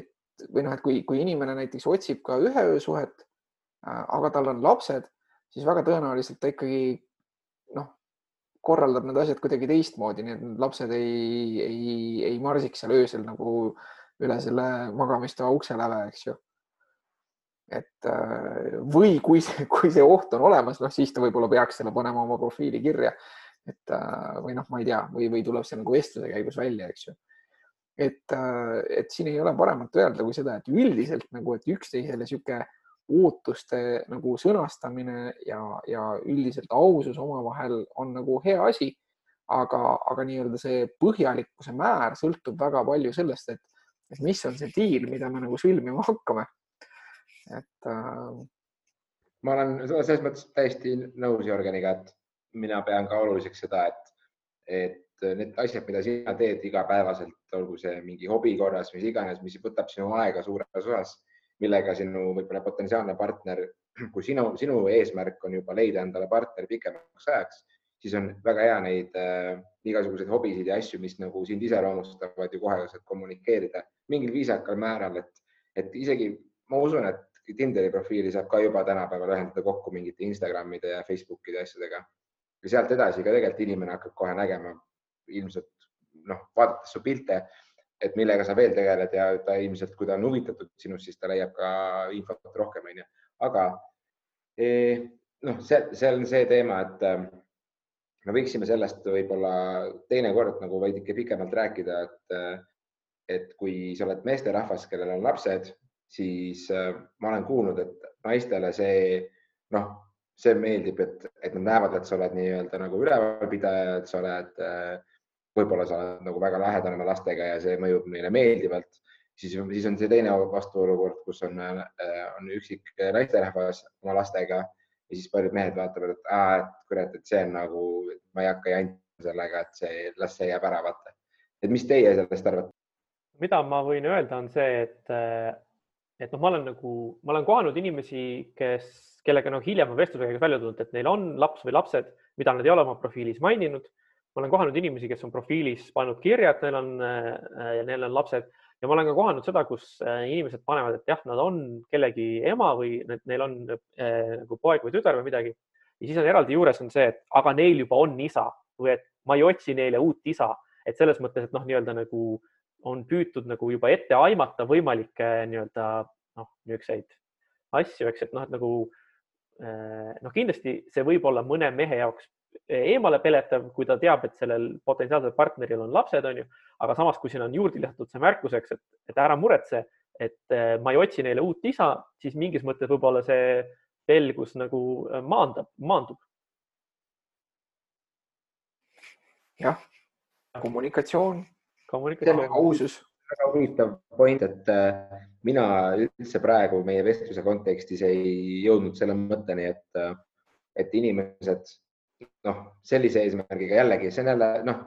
Speaker 1: et või noh, et kui, kui inimene näiteks otsib ka ühe öö suhet äh,, aga tal on lapsed, siis väga tõenäoliselt ta ikkagi korraldab need asjad kuidagi teistmoodi, nii et lapsed ei, ei, ei marsiks seal öösel nagu üle selle magamistoa ukseläve, eks ju. Et äh, või kui see, kui see oht on olemas, noh siis ta võib-olla peaks selle panema oma profiili kirja. et äh, või noh, ma ei tea, või, või tuleb see nagu vestluse käigus välja, eks ju. et, äh, et siin ei ole paremat öelda kui seda, et üldiselt nagu, et üksteisele sihuke ootuste nagu sõnastamine ja, ja üldiselt ausus omavahel on nagu hea asi. aga, aga nii-öelda see põhjalikkuse määr sõltub väga palju sellest, et, et mis on see diil, mida me nagu sõlmima hakkame. Et äh....
Speaker 3: ma olen selles mõttes täiesti nõus Jörgeniga, et mina pean ka oluliseks seda, et, et need asjad, mida sina teed igapäevaselt, olgu see mingi hobi korras, mis iganes, mis võtab sinu aega suures osas millega sinu võib-olla potentsiaalne partner, kui sinu, sinu eesmärk on juba leida endale partner pikemaks ajaks, siis on väga hea neid äh, igasuguseid hobisid ja asju, mis nagu sind iseloomustavad ju koheselt kommunikeerida mingil viisakal määral, et, et isegi ma usun, et Tinderi profiili saab ka juba tänapäeval ühendada kokku mingite Instagramide ja Facebookide asjadega. ja sealt edasi ka tegelikult inimene hakkab kohe nägema ilmselt noh, vaadates su pilte, et millega sa veel tegeled ja ta ilmselt, kui ta on huvitatud sinust, siis ta leiab ka infot rohkem, onju. aga eh, noh, see, see on see teema, et eh, me võiksime sellest võib-olla teinekord nagu veidike pikemalt rääkida, et, eh, et kui sa oled meesterahvas, kellel on lapsed, siis ma olen kuulnud, et naistele see noh, see meeldib, et, et nad näevad, et sa oled nii-öelda nagu ülevalpidaja, et sa oled äh, võib-olla sa oled nagu väga lähedal oma lastega ja see mõjub neile meeldivalt, siis, siis on see teine vastuolukord, kus on, äh, on üksik naisterahvas oma lastega ja siis paljud mehed vaatavad, et, et kurat, et see on nagu, ma ei hakka jantima sellega, et see, las see jääb ära, vaata. et mis teie sellest arvate?
Speaker 2: mida ma võin öelda, on see, et, et noh, ma olen nagu, ma olen kohanud inimesi, kes, kellega noh, hiljem on vestluse käigus välja tulnud, et neil on laps või lapsed, mida nad ei ole oma profiilis maininud. Ma olen kohanud inimesi, kes on profiilis pannud kirja, et neil on, äh, neil on lapsed. Ja ma olen ka kohanud seda, kus äh, inimesed panevad, et jah, nad on kellegi ema või neil on äh, nagu poeg või tütar või midagi. ja siis on eraldi juures on see, et aga neil juba on isa või et ma ei otsi neile uut isa, et selles mõttes, et noh, nii-öelda nagu on püütud nagu juba ette aimata võimalikke nii-öelda noh, niisuguseid asju, eks, et noh, et nagu noh, kindlasti see võib olla mõne mehe jaoks eemale peletav, kui ta teab, et sellel potentsiaalsel partneril on lapsed, on ju, aga samas, kui siin on juurde lisatud see märkuseks, et, et ära muretse, et eh, ma ei otsi neile uut isa, siis mingis mõttes võib-olla see pelgus nagu eh, maandab, maandub.
Speaker 1: jah, kommunikatsioon,
Speaker 2: kommunikatsioon,
Speaker 1: ausus
Speaker 3: väga huvitav point, et äh, mina üldse praegu meie vestluse kontekstis ei jõudnud selle mõtteni, et, äh, et inimesed noh, sellise eesmärgiga jällegi, see on jälle noh,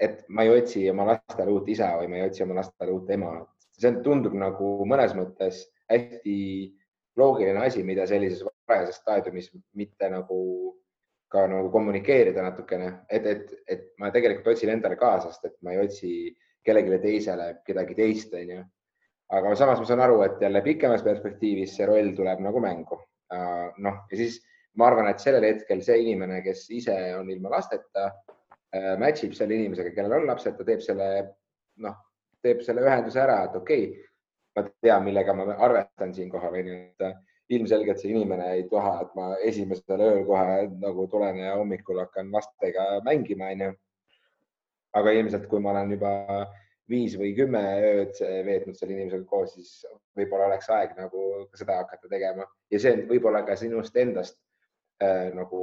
Speaker 3: et ma ei otsi oma lastele uut isa või ma ei otsi oma lastele uut ema. see tundub nagu mõnes mõttes hästi loogiline asi, mida sellises varajases staadiumis mitte nagu ka nagu kommunikeerida natukene, et, et, et ma tegelikult otsin endale kaasast, et ma ei otsi kellelegi teisele kedagi teist, onju. aga samas ma saan aru, et jälle pikemas perspektiivis see roll tuleb nagu mängu. noh, ja siis ma arvan, et sellel hetkel see inimene, kes ise on ilma lasteta, äh, match ib selle inimesega, kellel on lapsed, ta teeb selle, noh, teeb selle ühenduse ära, et okei okay,, ma tean, millega ma arvestan siinkohal, onju, et äh, ilmselgelt see inimene ei taha, et ma esimesel ööl kohe nagu tulen ja hommikul hakkan lastega mängima, onju. aga ilmselt, kui ma olen juba viis või kümme ööd veetnud selle inimesega koos, siis võib-olla oleks aeg nagu seda hakata tegema ja see võib-olla ka sinust endast äh, nagu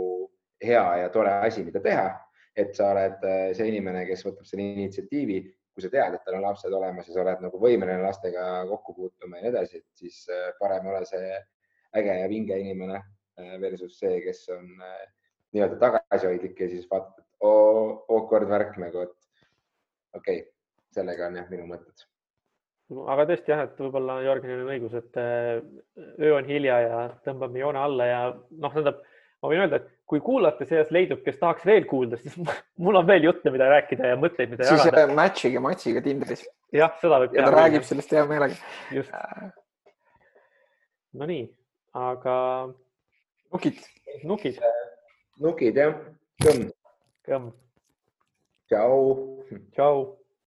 Speaker 3: hea ja tore asi, mida teha, et sa oled äh, see inimene, kes võtab selle initsiatiivi, kui sa tead, et tal on lapsed olemas ja sa oled nagu võimeline lastega kokku puutuma ja nii edasi, et siis äh, parem ole see äge ja vinge inimene äh, versus see, kes on äh, nii-öelda tagasihoidlik ja siis vaatad, et oo, awkward värk nagu, et okei okay,, sellega on jah minu mõtted
Speaker 2: aga tõesti jah, et võib-olla Jörgenil on õigus, et öö on hilja ja tõmbame joone alla ja noh, tähendab ma võin öelda, et kui kuulajate seas leidub, kes tahaks veel kuulda, siis mul on veel jutte, mida rääkida ja mõtteid, mida
Speaker 1: siis jagada. siis match'ige Matsiga Tinderis.
Speaker 2: jah, seda võib
Speaker 1: teha. ta räägib sellest hea meelega.
Speaker 2: just. Nonii, aga.
Speaker 1: nukid.
Speaker 2: nukid.
Speaker 3: nukid jah, kõmm.
Speaker 2: kõmm.
Speaker 3: tšau.
Speaker 2: tšau